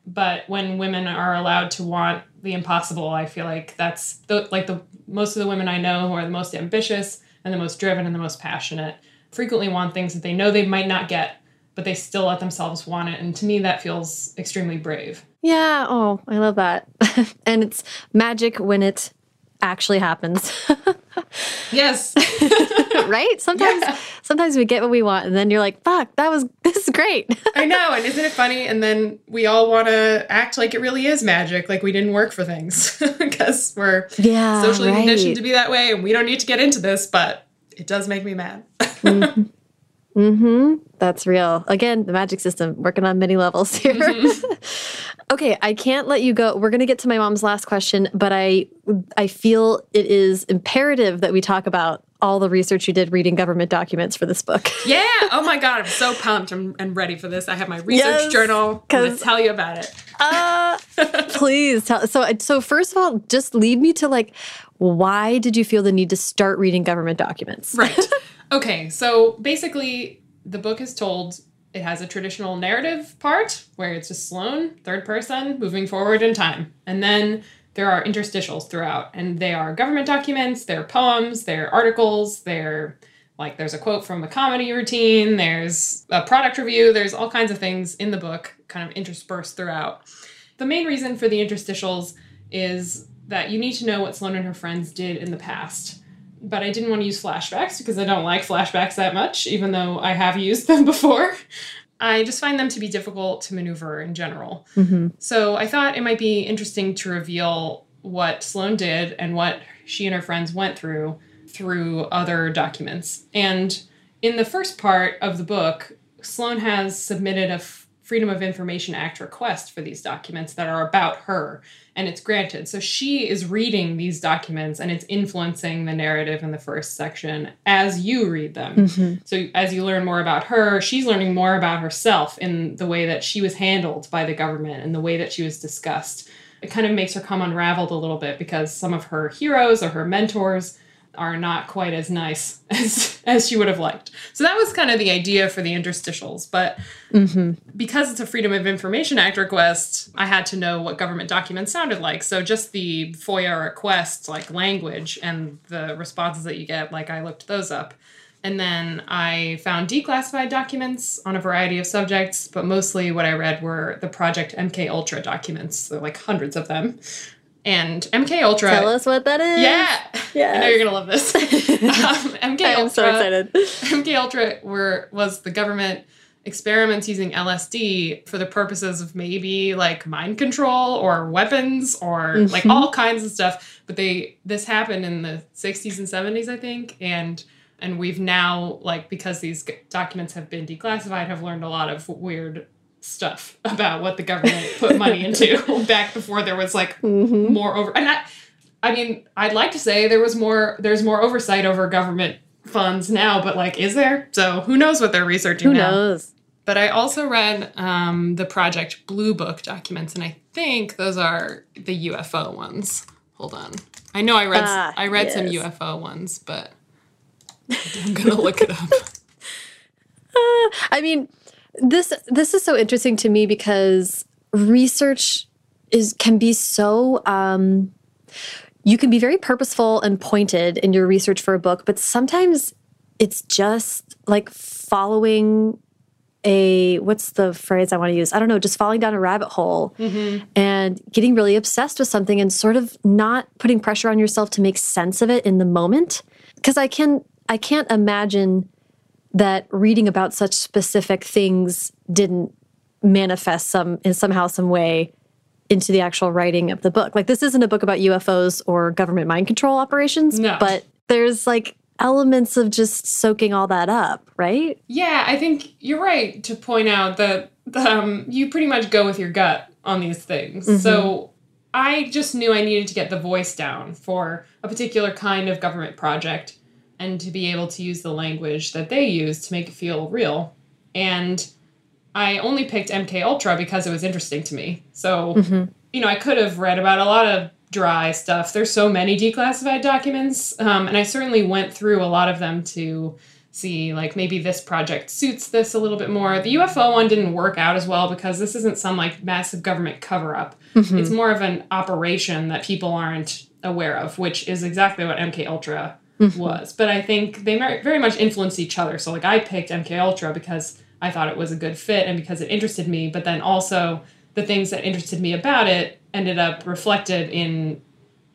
But when women are allowed to want the impossible i feel like that's the like the most of the women i know who are the most ambitious and the most driven and the most passionate frequently want things that they know they might not get but they still let themselves want it and to me that feels extremely brave Yeah. Oh, I love that. *laughs* and it's magic when it actually happens. *laughs* yes *laughs* right? Sometimes Yeah. sometimes we get what we want and then you're like, fuck, that was this is great. I know, and isn't it funny? And then we all want to act like it really is magic, like we didn't work for things because we're yeah. socially right. conditioned to be that way, and we don't need to get into this, but it does make me mad. Mm-hmm. That's real. Again, the magic system working on many levels *laughs* here. okay, I can't let you go. We're gonna get to my mom's last question, but I I feel it is imperative that we talk about all the research you did reading government documents for this book. *laughs* yeah. Oh my god, I'm so pumped and, and ready for this. I have my research Yes, journal. I'm gonna 'cause- tell you about it. Uh, *laughs* please tell. So, so first of all, just lead me to like, why did you feel the need to start reading government documents? Right. Okay, so basically, the book is told it has a traditional narrative part where it's just Sloane, third person, moving forward in time. And then there are interstitials throughout, and they are government documents, they're poems, they're articles, they're like there's a quote from a comedy routine, there's a product review, there's all kinds of things in the book kind of interspersed throughout. The main reason for the interstitials is that you need to know what Sloane and her friends did in the past but I didn't want to use flashbacks because I don't like flashbacks that much, even though I have used them *laughs* before. I just find them to be difficult to maneuver in general. hmm So I thought it might be interesting to reveal what Sloane did and what she and her friends went through through other documents. And in the first part of the book, Sloane has submitted a Freedom of Information Act request for these documents that are about her, and it's granted. So she is reading these documents and it's influencing the narrative in the first section as you read them. hmm So as you learn more about her, she's learning more about herself in the way that she was handled by the government and the way that she was discussed. It kind of makes her come unraveled a little bit because some of her heroes or her mentors are not quite as nice *laughs* as as she would have liked. So that was kind of the idea for the interstitials, but hmm because it's a Freedom of Information Act request, I had to know what government documents sounded like. So just the FOIA request, like language and the responses that you get, like I looked those up. And then I found declassified documents on a variety of subjects, but mostly what I read were the Project MK Ultra documents. So like hundreds of them. And MK Ultra Tell us what that is. Yeah. yeah. I know you're gonna love this. *laughs* um, MK I Ultra so excited. MK Ultra were was the government experiments using LSD for the purposes of maybe like mind control or weapons or like Mhm. all kinds of stuff. But they this happened in the 60s and 70s, I think, and And we've now, like, because these documents have been declassified, have learned a lot of weird stuff about what the government put money into *laughs* back before there was like more over. And I, I mean, I'd like to say there was more. There's more oversight over government funds now, but like, is there? So who knows what they're researching Who now? knows? But I also read um, the Project Blue Book documents, and I think those are the UFO ones. Hold on, I know I read Ah, I read some. UFO ones, but I'm gonna look it up. *laughs* I mean, this this is so interesting to me because research is can be so um, you can be very purposeful and pointed in your research for a book, but sometimes it's just like following a what's the phrase I want to use? I don't know, just falling down a rabbit hole and getting really obsessed with something and sort of not putting pressure on yourself to make sense of it in the moment. Because I can I can't imagine that reading about such specific things didn't manifest some in somehow some way into the actual writing of the book. Like this isn't a book about UFOs or government mind control operations, No. but there's like elements of just soaking all that up, right? Yeah, I think you're right to point out that um, you pretty much go with your gut on these things. So I just knew I needed to get the voice down for a particular kind of government project and to be able to use the language that they use to make it feel real. And I only picked MK Ultra because it was interesting to me. So, you know, I could have read about a lot of dry stuff. There's so many declassified documents, um, and I certainly went through a lot of them to see like maybe this project suits this a little bit more. The UFO one didn't work out as well because this isn't some like massive government cover up. It's more of an operation that people aren't aware of, which is exactly what MK Ultra Mm-hmm. was. But I think they very much influenced each other. So like I picked MK Ultra because I thought it was a good fit and because it interested me, but then also the things that interested me about it ended up reflected in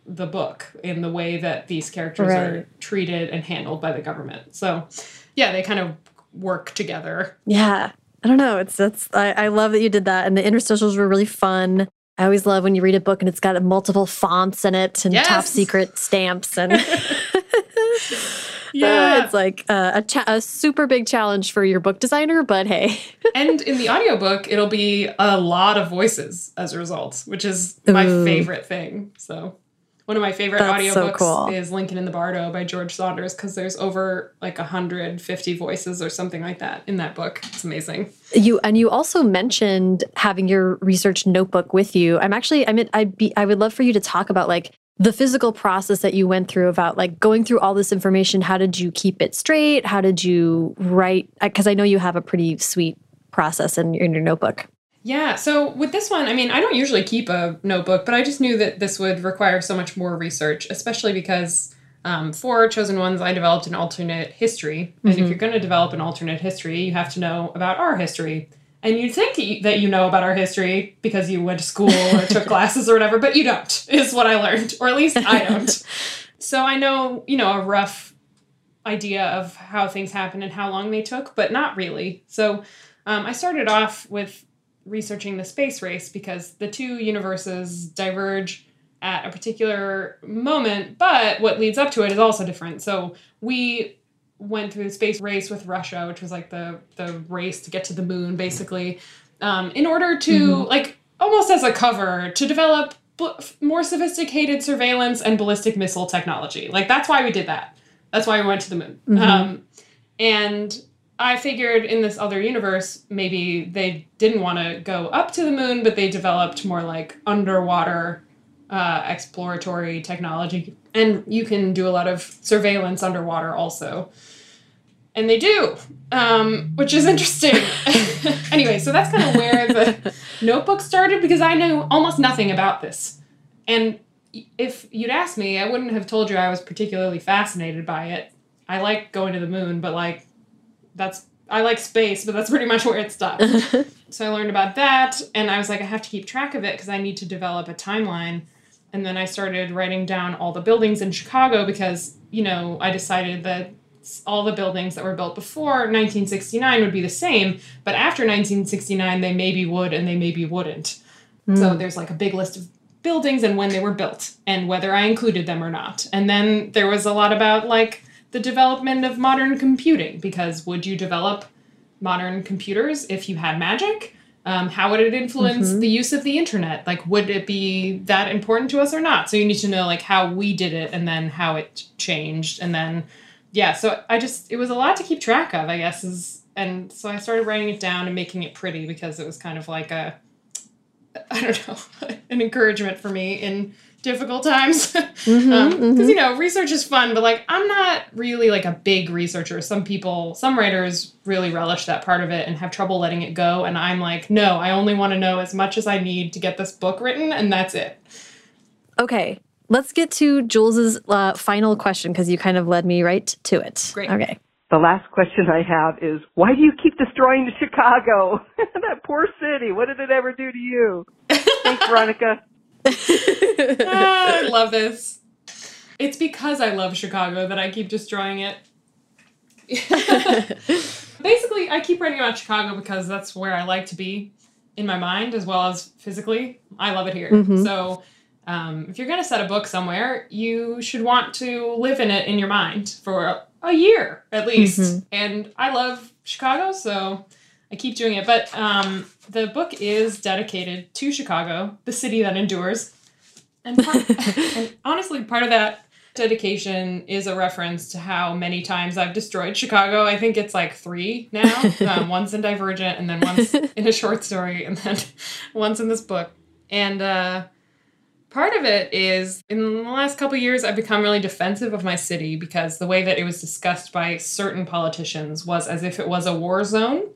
the book in the way that these characters are treated and handled by the government. So, yeah, they kind of work together. Yeah. I don't know. It's that's I, I love that you did that. And the interstitials were really fun. I always love when you read a book and it's got multiple fonts in it and top secret stamps and *laughs* Yeah. it's like uh, a, cha- a super big challenge for your book designer, but hey. *laughs* and in the audiobook, it'll be a lot of voices as a result, which is my Ooh. favorite thing. So, one of my favorite That's so audiobooks cool. is Lincoln in the Bardo by George Saunders because there's over like 150 voices or something like that in that book. It's amazing. You and you also mentioned having your research notebook with you. I'm actually I mean I'd be I would love for you to talk about like the physical process that you went through about like going through all this information. How did you keep it straight? How did you write? Because I know you have a pretty sweet process in, your- in your notebook. Yeah, so with this one, I mean, I don't usually keep a notebook, but I just knew that this would require so much more research, especially because um, for Chosen Ones, I developed an alternate history. And if you're going to develop an alternate history, you have to know about our history. And you'd think that you- know about our history because you went to school or took *laughs* classes or whatever, but you don't, is what I learned, or at least I don't. *laughs* so I know, you know, a rough idea of how things happened and how long they took, but not really. So um, I started off with researching the space race because the two universes diverge at a particular moment, but what leads up to it is also different. So we went through the space race with Russia, which was like the the race to get to the moon, basically, um, in order to like almost as a cover to develop bl- more sophisticated surveillance and ballistic missile technology. Like that's why we did that. That's why we went to the moon. Um, and I figured in this other universe, maybe they didn't want to go up to the moon, but they developed more like underwater uh, exploratory technology. And you can do a lot of surveillance underwater also. And they do, um, which is interesting. *laughs* anyway, so that's kind of where the notebook started because I knew almost nothing about this. And if you'd asked me, I wouldn't have told you I was particularly fascinated by it. I like going to the moon, but like that's I like space, but that's pretty much where it stopped. *laughs* so I learned about that, and I was like, I have to keep track of it because I need to develop a timeline. And then I started writing down all the buildings in Chicago because you know I decided that all the buildings that were built before 1969 would be the same, but after 1969 they maybe would and they maybe wouldn't. So there's like a big list of buildings and when they were built and whether I included them or not. And then there was a lot about like the development of modern computing because would you develop modern computers if you had magic? Um, how would it influence Mm-hmm. the use of the internet? Like, would it be that important to us or not? So you need to know like how we did it and then how it changed and then yeah. So I just it was a lot to keep track of, I guess is and so I started writing it down and making it pretty because it was kind of like a *laughs* I don't know *laughs* an encouragement for me in difficult times. *laughs* Mm-hmm, um, mm-hmm. Because you know research is fun but like i'm not really like a big researcher. Some people some writers really relish that part of it and have trouble letting it go and i'm like no i only want to know as much as i need to get this book written and that's it. Okay, let's get to Jules's uh, final question because you kind of led me right to it. Great. Okay. The last question I have is, why do you keep destroying the Chicago? *laughs* that poor city. What did it ever do to you? Thanks, Veronica. *laughs* Ah, i love this it's because i love chicago that i keep destroying it *laughs* basically i keep writing about chicago because that's where i like to be in my mind as well as physically i love it here so um, if you're going to set a book somewhere you should want to live in it in your mind for a, a year at least and i love chicago so i keep doing it but um, the book is dedicated to chicago the city that endures and, part, *laughs* and honestly, part of that dedication is a reference to how many times I've destroyed Chicago. I think it's like three now. *laughs* um, once in Divergent, and then once in a short story, and then *laughs* once in this book. And uh, part of it is in the last couple years, I've become really defensive of my city because the way that it was discussed by certain politicians was as if it was a war zone.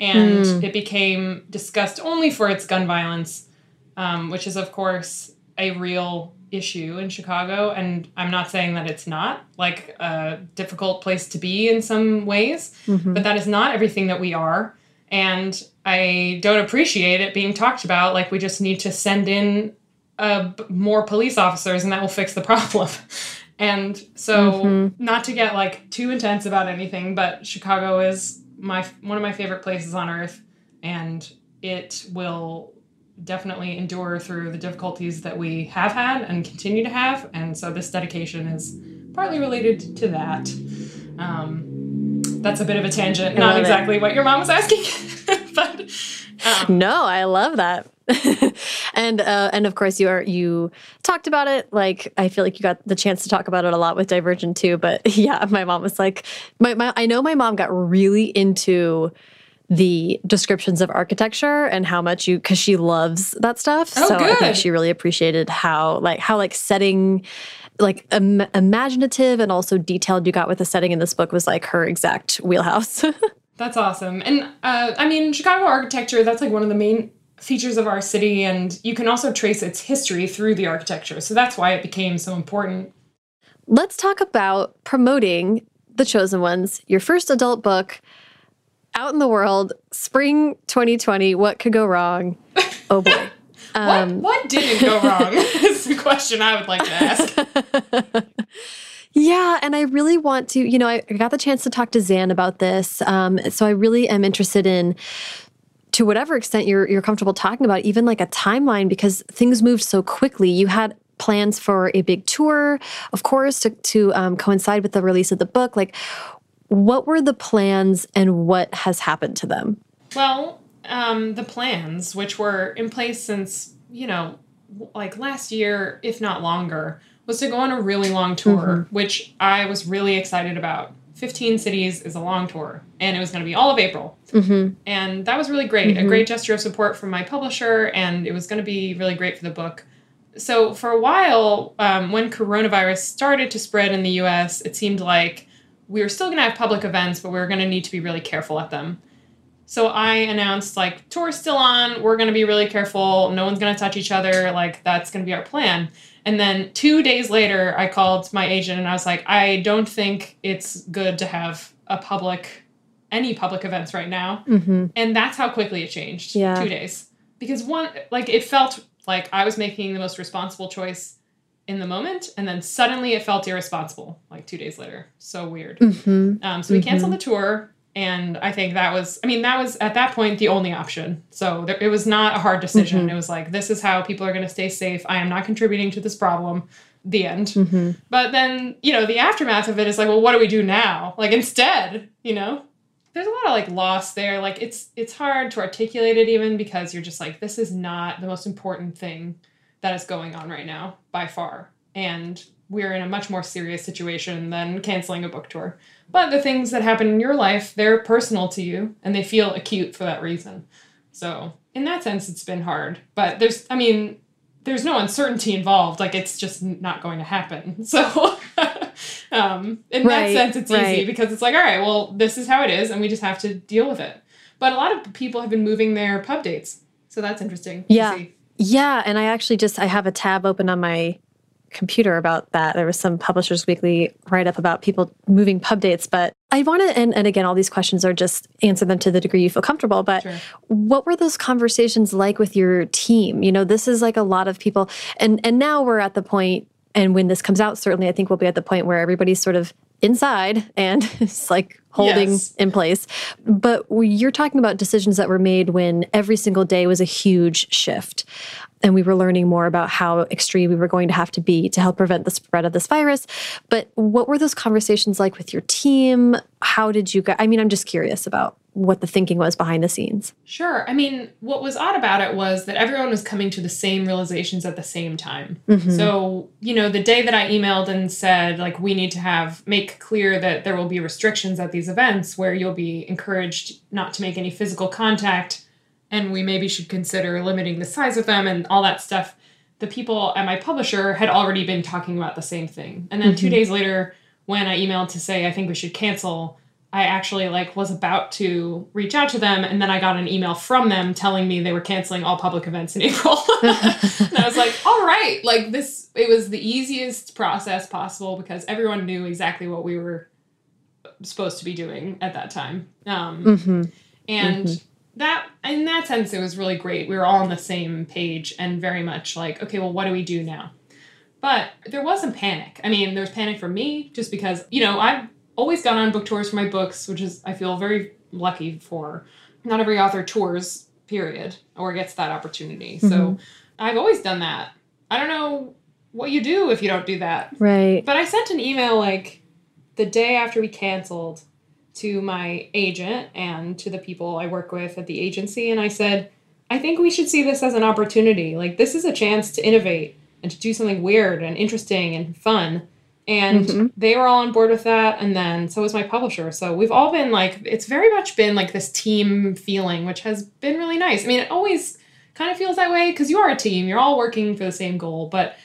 And it became discussed only for its gun violence, um, which is, of course, a real issue in Chicago. And I'm not saying that it's not like a difficult place to be in some ways, but that is not everything that we are. And I don't appreciate it being talked about like we just need to send in uh, more police officers and that will fix the *laughs* problem. and so, not to get like too intense about anything, but Chicago is my one of my favorite places on earth, and it will definitely endure through the difficulties that we have had and continue to have. And so this dedication is partly related to that. Um, that's a bit of a tangent, I not love it. exactly what your mom was asking, *laughs* but um, No, I love that. *laughs* and uh, and of course you are you talked about it like I feel like you got the chance to talk about it a lot with Divergent too but *laughs* yeah my mom was like my, my I know my mom got really into the descriptions of architecture and how much you because she loves that stuff Oh, so I think good. she really appreciated how like how like setting like Im- imaginative and also detailed you got with the setting in this book was like her exact wheelhouse *laughs* That's awesome. And uh, I mean, Chicago architecture, that's like one of the main features of our city. And you can also trace its history through the architecture. So that's why it became so important. Let's talk about promoting The Chosen Ones, your first adult book out in the world, spring 2020. What could go wrong? *laughs* Oh boy. what, what didn't go wrong? *laughs* *laughs* is the question I would like to ask. Yeah, and I really want to, you know, I I got the chance to talk to Zan about this. Um, so I really am interested in to whatever extent you're you're comfortable talking about even like a timeline because things moved so quickly. You had plans for a big tour, of course, to to um, coincide with the release of the book. Like, what were the plans and what has happened to them? Well, um, the plans, which were in place since, you know, like last year, if not longer, was to go on a really long tour, which I was really excited about. 15 cities is a long tour, and it was going to be all of April. And that was really great. A great gesture of support from my publisher, and it was going to be really great for the book. So, for a while, um, when coronavirus started to spread in the US, it seemed like we were still going to have public events, but we were going to need to be really careful at them. So I announced like tour's still on. We're gonna be really careful. No one's gonna touch each other. Like that's gonna be our plan. And then two days later, I called my agent and I was like, I don't think it's good to have a public, any public events right now. Mm-hmm. And that's how quickly it changed. Yeah. Two days. Because one, like it felt like I was making the most responsible choice in the moment, and then suddenly it felt irresponsible. Like two days later. So weird. Mm-hmm. Um, so we canceled mm-hmm. the tour, and I think that was, I mean, that was at that point the only option. So there, it was not a hard decision. Mm-hmm. It was like, this is how people are going to stay safe. I am not contributing to this problem. The end. Mm-hmm. But then, you know, the aftermath of it is like, well, what do we do now? Like instead, you know? There's a lot of like loss there. Like it's it's hard to articulate it even because you're just like, this is not the most important thing that is going on right now by far. And we're in a much more serious situation than canceling a book tour. But the things that happen in your life, they're personal to you and they feel acute for that reason. So, in that sense, it's been hard. But there's, I mean, there's no uncertainty involved. Like, it's just not going to happen. *laughs* So, *laughs* um, in Right, that sense, it's right. easy because it's like, all right, well, this is how it is and we just have to deal with it. But a lot of people have been moving their pub dates. So, that's interesting. Yeah. Yeah, and I actually just I have a tab open on my computer about that. There was some Publishers Weekly write up about people moving pub dates, but I want to and, and again all these questions are just answer them to the degree you feel comfortable, but Sure. what were those conversations like with your team? You know, this is like a lot of people and and now we're at the point and when this comes out certainly I think we'll be at the point where everybody's sort of inside and *laughs* it's like holding Yes. in place. But you're talking about decisions that were made when every single day was a huge shift. And we were learning more about how extreme we were going to have to be to help prevent the spread of this virus. But what were those conversations like with your team? How did you guys? I mean, I'm just curious about what the thinking was behind the scenes. Sure. I mean, what was odd about it was that everyone was coming to the same realizations at the same time. Mm-hmm. So, you know, the day that I emailed and said, like, we need to have, make clear that there will be restrictions at these events where you'll be encouraged not to make any physical contact and we maybe should consider limiting the size of them and all that stuff. The people at my publisher had already been talking about the same thing. And then two days later, when I emailed to say I think we should cancel, I actually like was about to reach out to them and then I got an email from them telling me they were canceling all public events in *laughs* April. and I was like, all right, like this it was the easiest process possible because everyone knew exactly what we were supposed to be doing at that time. Um Mm-hmm. and that in that sense it was really great. We were all on the same page and very much like, okay, well what do we do now? But there wasn't panic. I mean, there was panic for me just because, you know, I've always gone on book tours for my books, which is I feel very lucky for. Not every author tours, period, or gets that opportunity. So mm-hmm. I've always done that. I don't know what you do if you don't do that. Right. But I sent an email like the day after we canceled to my agent and to the people I work with at the agency, and I said, I think we should see this as an opportunity. Like, this is a chance to innovate and to do something weird and interesting and fun. And mm-hmm. they were all on board with that. And then so was my publisher. So we've all been like, it's very much been like this team feeling, which has been really nice. I mean, it always kind of feels that way because you are a team, you're all working for the same goal. But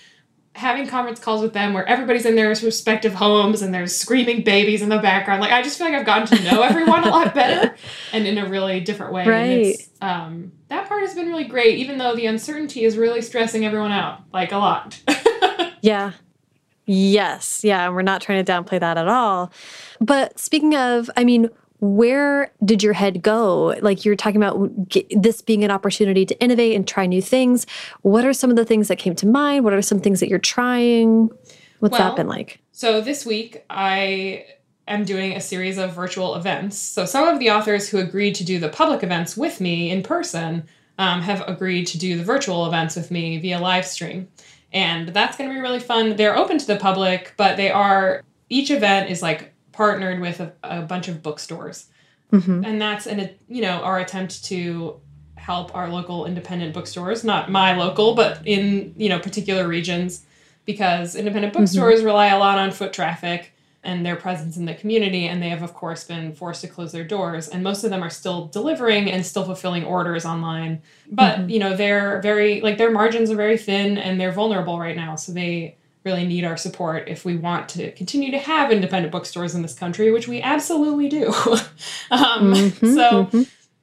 having conference calls with them where everybody's in their respective homes and there's screaming babies in the background. Like I just feel like I've gotten to know *laughs* everyone a lot better and in a really different way. And it's, um, that part has been really great, even though the uncertainty is really stressing everyone out, like a lot. *laughs* Yeah. Yes. Yeah. And we're not trying to downplay that at all. But speaking of, I mean, where did your head go? Like you're talking about this being an opportunity to innovate and try new things. What are some of the things that came to mind? What are some things that you're trying? What's Well, that been like? So this week I am doing a series of virtual events. So some of the authors who agreed to do the public events with me in person um, have agreed to do the virtual events with me via live stream. And that's going to be really fun. They're open to the public, but they are, each event is like partnered with a, a bunch of bookstores. Mm-hmm. And that's, an, you know, our attempt to help our local independent bookstores, not my local, but in, you know, particular regions because independent mm-hmm. bookstores rely a lot on foot traffic and their presence in the community and they have of course been forced to close their doors. And most of them are still delivering and still fulfilling orders online. But mm-hmm. you know they're very like their margins are very thin and they're vulnerable right now. So they really need our support if we want to continue to have independent bookstores in this country which we absolutely do *laughs* um, so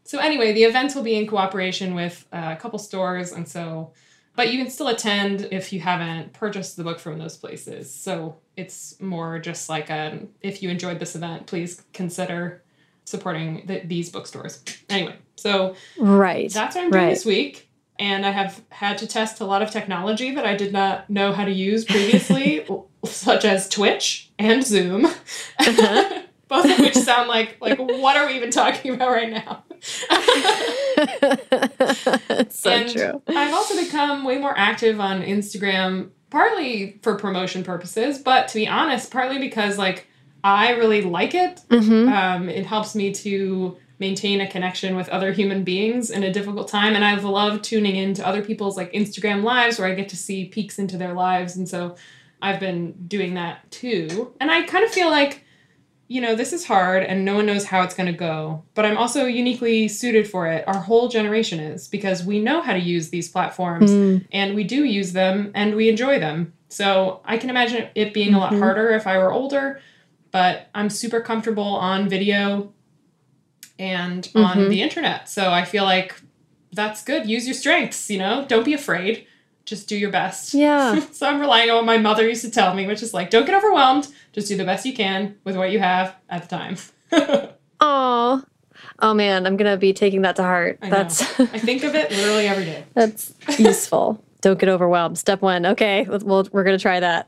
so anyway the events will be in cooperation with uh, a couple stores and so but you can still attend if you haven't purchased the book from those places. So it's more just like a, if you enjoyed this event, please consider supporting the, these bookstores. Anyway, so Right. that's what I'm doing right. this week. And I have had to test a lot of technology that I did not know how to use previously, *laughs* such as Twitch and Zoom. Uh-huh. *laughs* Both of which sound like like what are we even talking about right now? *laughs* so and true. I've also become way more active on Instagram partly for promotion purposes, but to be honest, partly because like I really like it. Mm-hmm. Um, it helps me to maintain a connection with other human beings in a difficult time, and I've loved tuning into other people's like Instagram lives where I get to see peeks into their lives, and so I've been doing that too. And I kind of feel like you know, this is hard and no one knows how it's going to go, but I'm also uniquely suited for it. Our whole generation is because we know how to use these platforms Mm. and we do use them and we enjoy them. So I can imagine it being a lot Mhm. harder if I were older, but I'm super comfortable on video and on Mhm. the internet. So I feel like that's good. Use your strengths, you know, don't be afraid. Just do your best. *laughs* Yeah. so I'm relying on what my mother used to tell me, which is like, don't get overwhelmed. Just do the best you can with what you have at the time. *laughs* Oh. Oh man, I'm gonna be taking that to heart. I. That's I think of it literally every day. *laughs* that's useful. Don't get overwhelmed. Step one. Okay, well, we're gonna try that.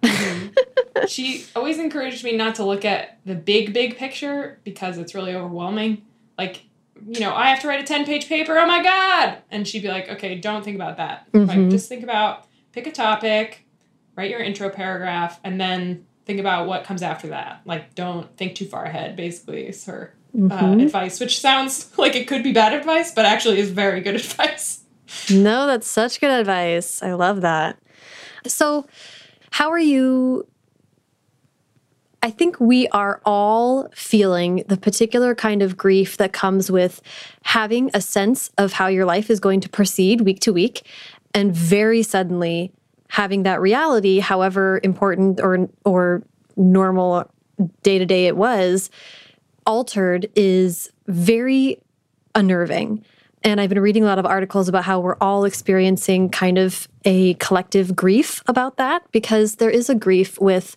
She always encouraged me not to look at the big, big picture because it's really overwhelming. Like, you know, I have to write a 10 page paper. Oh my God. And she'd be like, okay, don't think about that. Like, Mhm. just think about pick a topic, write your intro paragraph, and then think about what comes after that. Like, don't think too far ahead, basically, is her uh, Mhm. advice, which sounds *laughs* like it could be bad advice, but actually is very good *laughs* advice. No, that's such good advice. I love that. So, how are you? I think we are all feeling the particular kind of grief that comes with having a sense of how your life is going to proceed week to week and very suddenly having that reality however important or or normal day to day it was altered is very unnerving. And I've been reading a lot of articles about how we're all experiencing kind of a collective grief about that because there is a grief with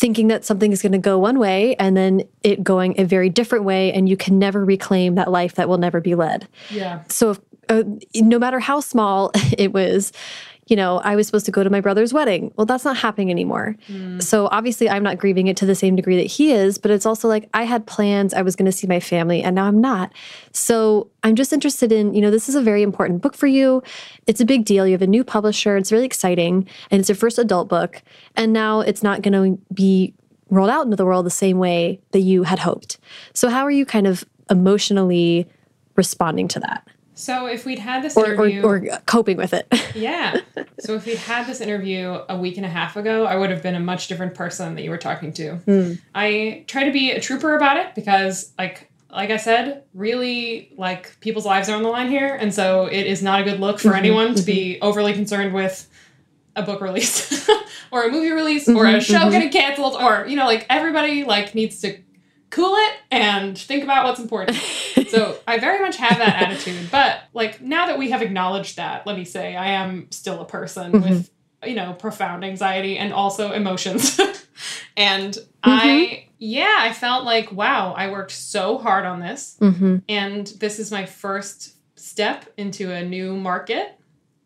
thinking that something is going to go one way and then it going a very different way and you can never reclaim that life that will never be led. Yeah. So, if, uh, no matter how small *laughs* it was, you know, I was supposed to go to my brother's wedding. Well, that's not happening anymore. Mm. So, obviously, I'm not grieving it to the same degree that he is, but it's also like I had plans, I was going to see my family, and now I'm not. So, I'm just interested in, you know, this is a very important book for you. It's a big deal. You have a new publisher, it's really exciting, and it's your first adult book. And now it's not going to be rolled out into the world the same way that you had hoped. So, how are you kind of emotionally responding to that? So if we'd had this or, or, interview. or coping with it. *laughs* Yeah. So if we'd had this interview a week and a half ago, I would have been a much different person that you were talking to. Hmm. I try to be a trooper about it because like like I said, really like people's lives are on the line here, and so it is not a good look for mm-hmm. anyone to be mm-hmm. overly concerned with a book release *laughs* or a movie release mm-hmm. or a show getting canceled or you know like everybody like needs to cool it and think about what's important. so *laughs* I very much have that attitude. But like now that we have acknowledged that, let me say I am still a person with you know profound anxiety and also emotions. *laughs* and I yeah, I felt like wow, I worked so hard on this hmm and this is my first step into a new market,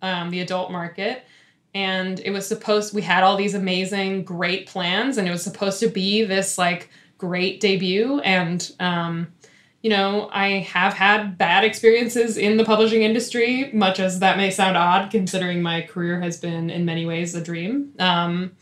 um, the adult market. And it was supposed we had all these amazing, great plans, and it was supposed to be this like great debut. And um, you know, I have had bad experiences in the publishing industry, much as that may sound odd, considering my career has been in many ways a dream. Um,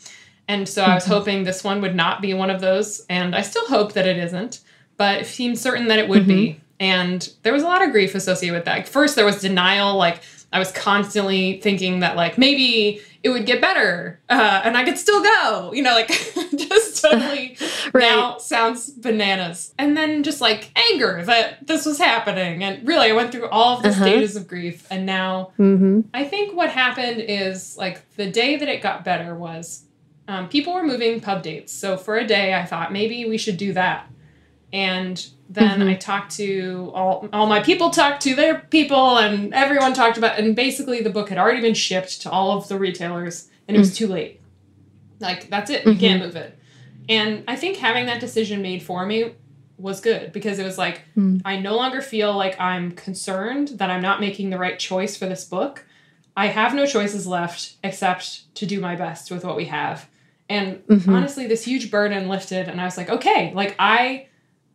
and so I was hoping this one would not be one of those, and I still hope that it isn't, but it seemed certain that it would be. And there was a lot of grief associated with that. First, there was denial, like I was constantly thinking that like maybe it would get better uh, and I could still go, you know, like *laughs* just totally *laughs* Right. now sounds bananas. And then just like anger that this was happening. And really, I went through all of the Uh-huh. stages of grief. And now hmm I think what happened is like the day that it got better was um, people were moving pub dates. So for a day, I thought maybe we should do that. And then Mhm. I talked to all, all my people talked to their people and everyone talked about and basically the book had already been shipped to all of the retailers and it was too late. Like that's it. You can't move it. And I think having that decision made for me was good because it was like Mm. I no longer feel like I'm concerned that I'm not making the right choice for this book. I have no choices left except to do my best with what we have. And Mhm. honestly, this huge burden lifted, and I was like, okay, like I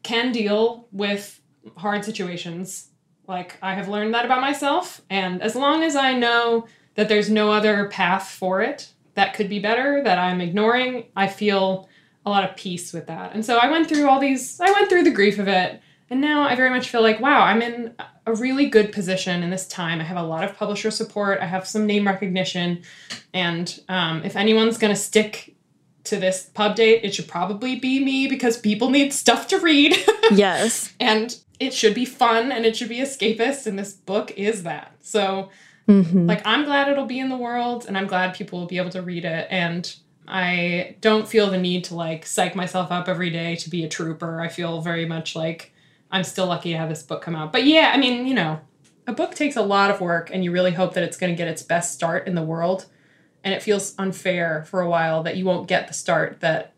can deal with hard situations. Like I have learned that about myself, and as long as I know that there's no other path for it, that could be better that I'm ignoring, I feel a lot of peace with that. And so I went through all these, I went through the grief of it. And now I very much feel like, wow, I'm in a really good position in this time. I have a lot of publisher support, I have some name recognition. And um, if anyone's going to stick to this pub date, it should probably be me because people need stuff to read. *laughs* yes. and it should be fun and it should be escapist. And this book is that. So, Mhm. like, I'm glad it'll be in the world and I'm glad people will be able to read it. And I don't feel the need to like psych myself up every day to be a trooper. I feel very much like I'm still lucky to have this book come out. But yeah, I mean, you know, a book takes a lot of work and you really hope that it's going to get its best start in the world. And it feels unfair for a while that you won't get the start that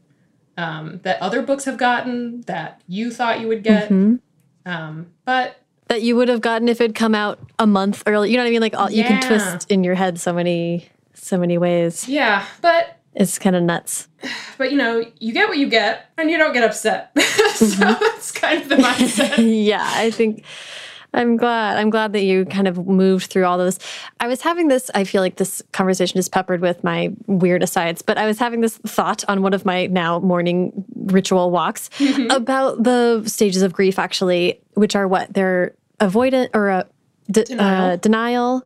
um, that other books have gotten that you thought you would get. Mhm. Um, but That you would have gotten if it'd come out a month early. You know what I mean? Like all, you can twist in your head so many, so many ways. yeah, but It's kind of nuts. *sighs* but you know, you get what you get, and you don't get upset. *laughs* so that's kind of the mindset. *laughs* yeah, I think I'm glad. I'm glad that you kind of moved through all those. I was having this, I feel like this conversation is peppered with my weird asides, but I was having this thought on one of my now morning ritual walks about the stages of grief, actually, which are what? They're avoidant or uh, de- Denial. Uh, denial,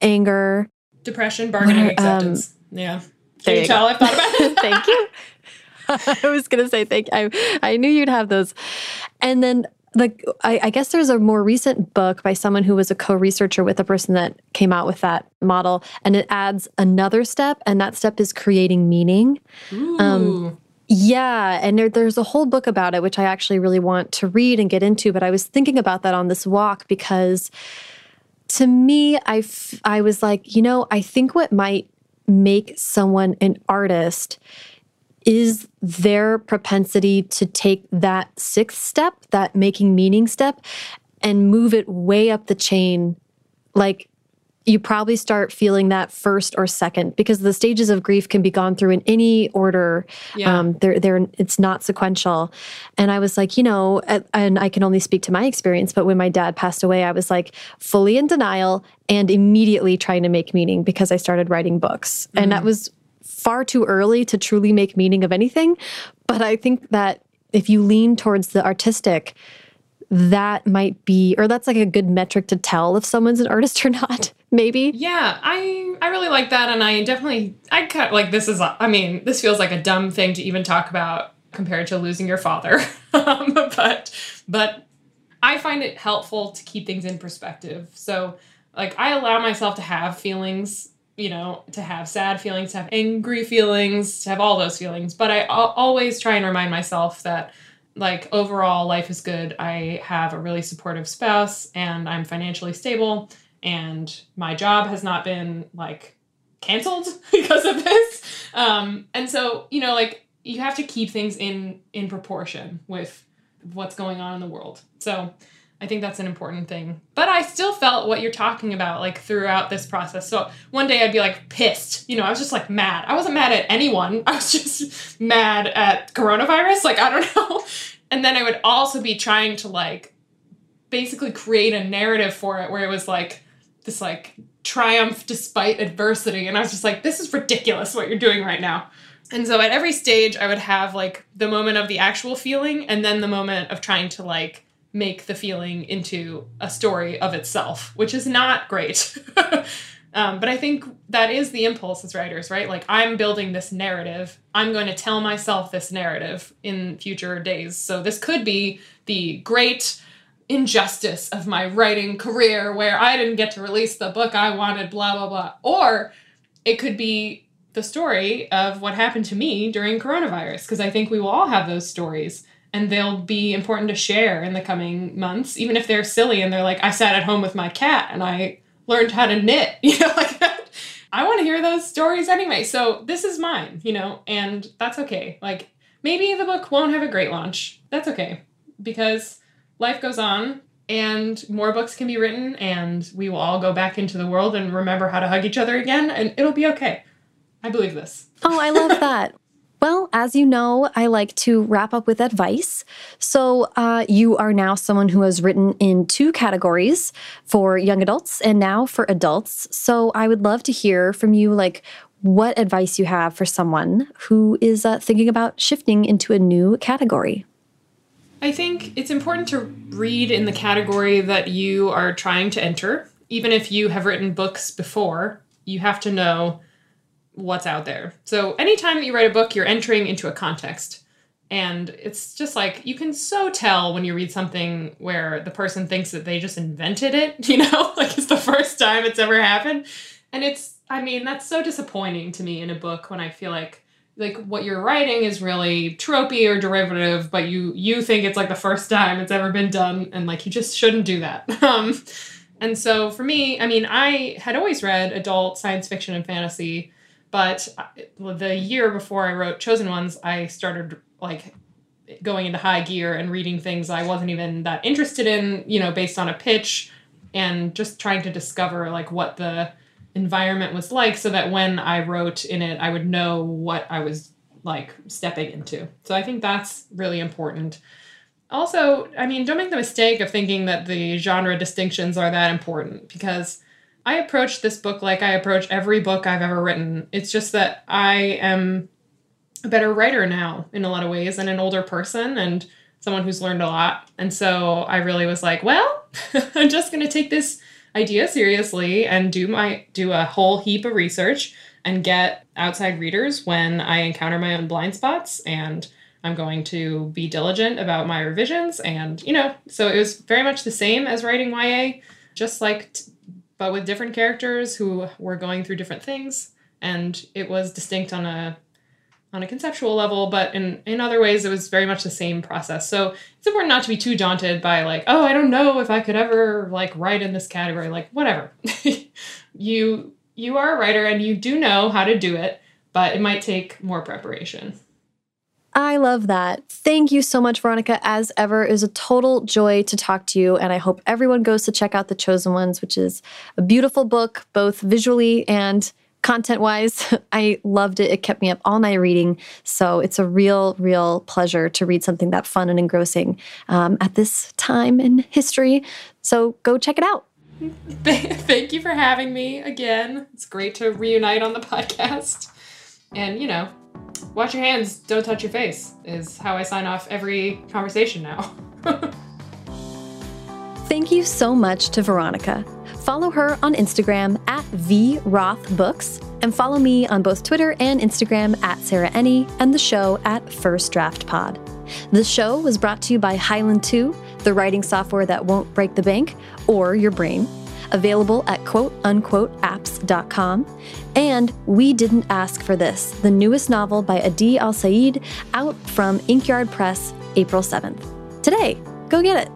anger. Depression, bargaining, um, acceptance. yeah. there Can you, you tell I've thought about *laughs* it? thank you. *laughs* I was gonna say thank. I I knew you'd have those, and then like I, I guess there's a more recent book by someone who was a co-researcher with a person that came out with that model, and it adds another step, and that step is creating meaning. Ooh. Um, yeah, and there, there's a whole book about it, which I actually really want to read and get into. But I was thinking about that on this walk because, to me, I I was like, you know, I think what might make someone an artist is their propensity to take that sixth step, that making meaning step, and move it way up the chain, like you probably start feeling that first or second because the stages of grief can be gone through in any order. Yeah. Um, they're, they're, it's not sequential. And I was like, you know, and I can only speak to my experience, but when my dad passed away, I was like fully in denial and immediately trying to make meaning because I started writing books. And that was far too early to truly make meaning of anything. But I think that if you lean towards the artistic, that might be, or that's like a good metric to tell if someone's an artist or not, *laughs* maybe. Yeah, I I really like that, and I definitely I kind like this is i mean this feels like a dumb thing to even talk about compared to losing your father, *laughs* um, but but I find it helpful to keep things in perspective. So like I allow myself to have feelings, you know, to have sad feelings, to have angry feelings, to have all those feelings, but I always try and remind myself that like overall life is good. I have a really supportive spouse and I'm financially stable and my job has not been like canceled *laughs* because of this. Um, and so, you know, like you have to keep things in in proportion with what's going on in the world. So, I think that's an important thing. But I still felt what you're talking about like throughout this process. So one day I'd be like pissed. You know, I was just like mad. I wasn't mad at anyone. *laughs* I was just mad at coronavirus. Like, I don't *laughs* know. And then I would also be trying to like basically create a narrative for it where it was like this like triumph despite adversity. And I was just like, this is ridiculous what you're doing right now. And so at every stage, I would have like the moment of the actual feeling and then the moment of trying to like make the feeling into a story of itself, which is not great. *laughs* um, but I think that is the impulse as writers, right? Like I'm building this narrative. I'm going to tell myself this narrative in future days. So this could be the great injustice of my writing career where I didn't get to release the book I wanted, blah, blah, blah. Or it could be the story of what happened to me during coronavirus, because I think we will all have those stories and they'll be important to share in the coming months, even if they're silly and they're like, I sat at home with my cat and I learned how to knit, *laughs* you know, like that. I want to hear those stories anyway. So this is mine, you know, and that's okay. Like maybe the book won't have a great launch. That's okay because life goes on and more books can be written and we will all go back into the world and remember how to hug each other again and it'll be okay. I believe this. Oh, I love *laughs* that. Well, as you know, I like to wrap up with advice. So, uh, you are now someone who has written in two categories for young adults and now for adults. So, I would love to hear from you like, what advice you have for someone who is uh, thinking about shifting into a new category. I think it's important to read in the category that you are trying to enter. Even if you have written books before, you have to know what's out there. So, anytime that you write a book, you're entering into a context. And it's just like you can so tell when you read something where the person thinks that they just invented it, *laughs* you know, *laughs* like it's the first time it's ever happened. And it's, I mean, that's so disappointing to me in a book when I feel like like what you're writing is really tropey or derivative, but you you think it's like the first time it's ever been done, and like you just shouldn't do that. *laughs* Um, and so for me, I mean, I had always read adult science fiction and fantasy, but uh, the year before I wrote Chosen Ones, I started like going into high gear and reading things I wasn't even that interested in, you know, based on a pitch, and just trying to discover like what the environment was like so that when I wrote in it, I would know what I was like stepping into. So I think that's really important. Also, I mean, don't make the mistake of thinking that the genre distinctions are that important because I approach this book like I approach every book I've ever written. It's just that I am a better writer now in a lot of ways and an older person and someone who's learned a lot. And so I really was like, well, *laughs* I'm just going to take this idea seriously and do my do a whole heap of research and get outside readers when I encounter my own blind spots and I'm going to be diligent about my revisions and you know so it was very much the same as writing YA just like t- but with different characters who were going through different things and it was distinct on a on a conceptual level, but in, in other ways, it was very much the same process. So it's important not to be too daunted by like, oh, I don't know if I could ever like write in this category. Like, whatever. *laughs* you you are a writer and you do know how to do it, but it might take more preparation. I love that. Thank you so much, Veronica. As ever, it was a total joy to talk to you. And I hope everyone goes to check out The Chosen Ones, which is a beautiful book, both visually and content wise, *laughs* I loved it. It kept me up all night reading. So it's a real, real pleasure to read something that fun and engrossing um, at this time in history. So go check it out. *laughs* Thank you for having me again. It's great to reunite on the *laughs* podcast. And, you know, wash your hands, don't touch your face, is how I sign off every conversation now. *laughs* Thank you so much to Veronica. Follow her on Instagram at VRothBooks and follow me on both Twitter and Instagram at Sarah Enni and the show at First Draft Pod. The show was brought to you by Highland 2, the writing software that won't break the bank or your brain. Available at quote unquote apps.com. And We Didn't Ask for This, the newest novel by Adi Alsaid, out from Inkyard Press April 7th. Today, go get it.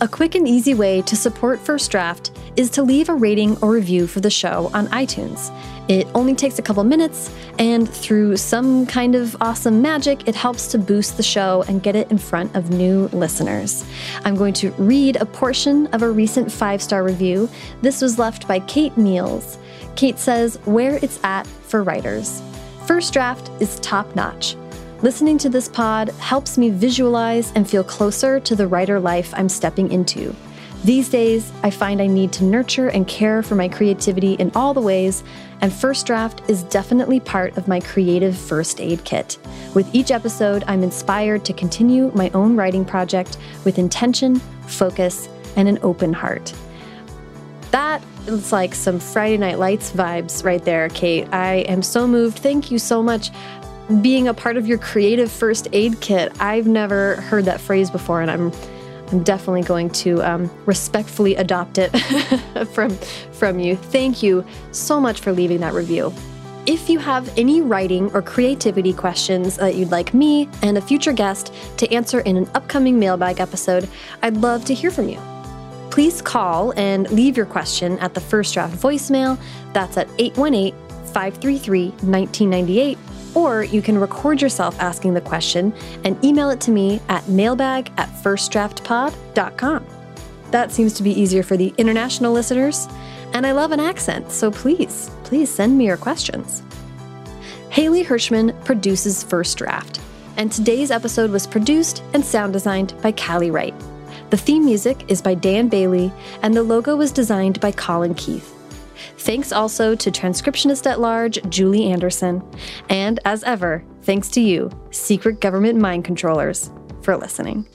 A quick and easy way to support First Draft is to leave a rating or review for the show on iTunes. It only takes a couple minutes, and through some kind of awesome magic, it helps to boost the show and get it in front of new listeners. I'm going to read a portion of a recent five star review. This was left by Kate Niels. Kate says, Where it's at for writers. First draft is top notch. Listening to this pod helps me visualize and feel closer to the writer life I'm stepping into. These days, I find I need to nurture and care for my creativity in all the ways, and First Draft is definitely part of my creative first aid kit. With each episode, I'm inspired to continue my own writing project with intention, focus, and an open heart. That is like some Friday Night Lights vibes right there, Kate. I am so moved. Thank you so much being a part of your creative first aid kit. I've never heard that phrase before, and I'm I'm definitely going to um, respectfully adopt it *laughs* from from you. Thank you so much for leaving that review. If you have any writing or creativity questions that you'd like me and a future guest to answer in an upcoming mailbag episode, I'd love to hear from you. Please call and leave your question at the first draft voicemail. That's at 818 533 1998 or you can record yourself asking the question and email it to me at mailbag at firstdraftpod.com. That seems to be easier for the international listeners, and I love an accent, so please, please send me your questions. Haley Hirschman produces First Draft, and today's episode was produced and sound designed by Callie Wright. The theme music is by Dan Bailey, and the logo was designed by Colin Keith. Thanks also to transcriptionist at large Julie Anderson. And as ever, thanks to you, secret government mind controllers, for listening.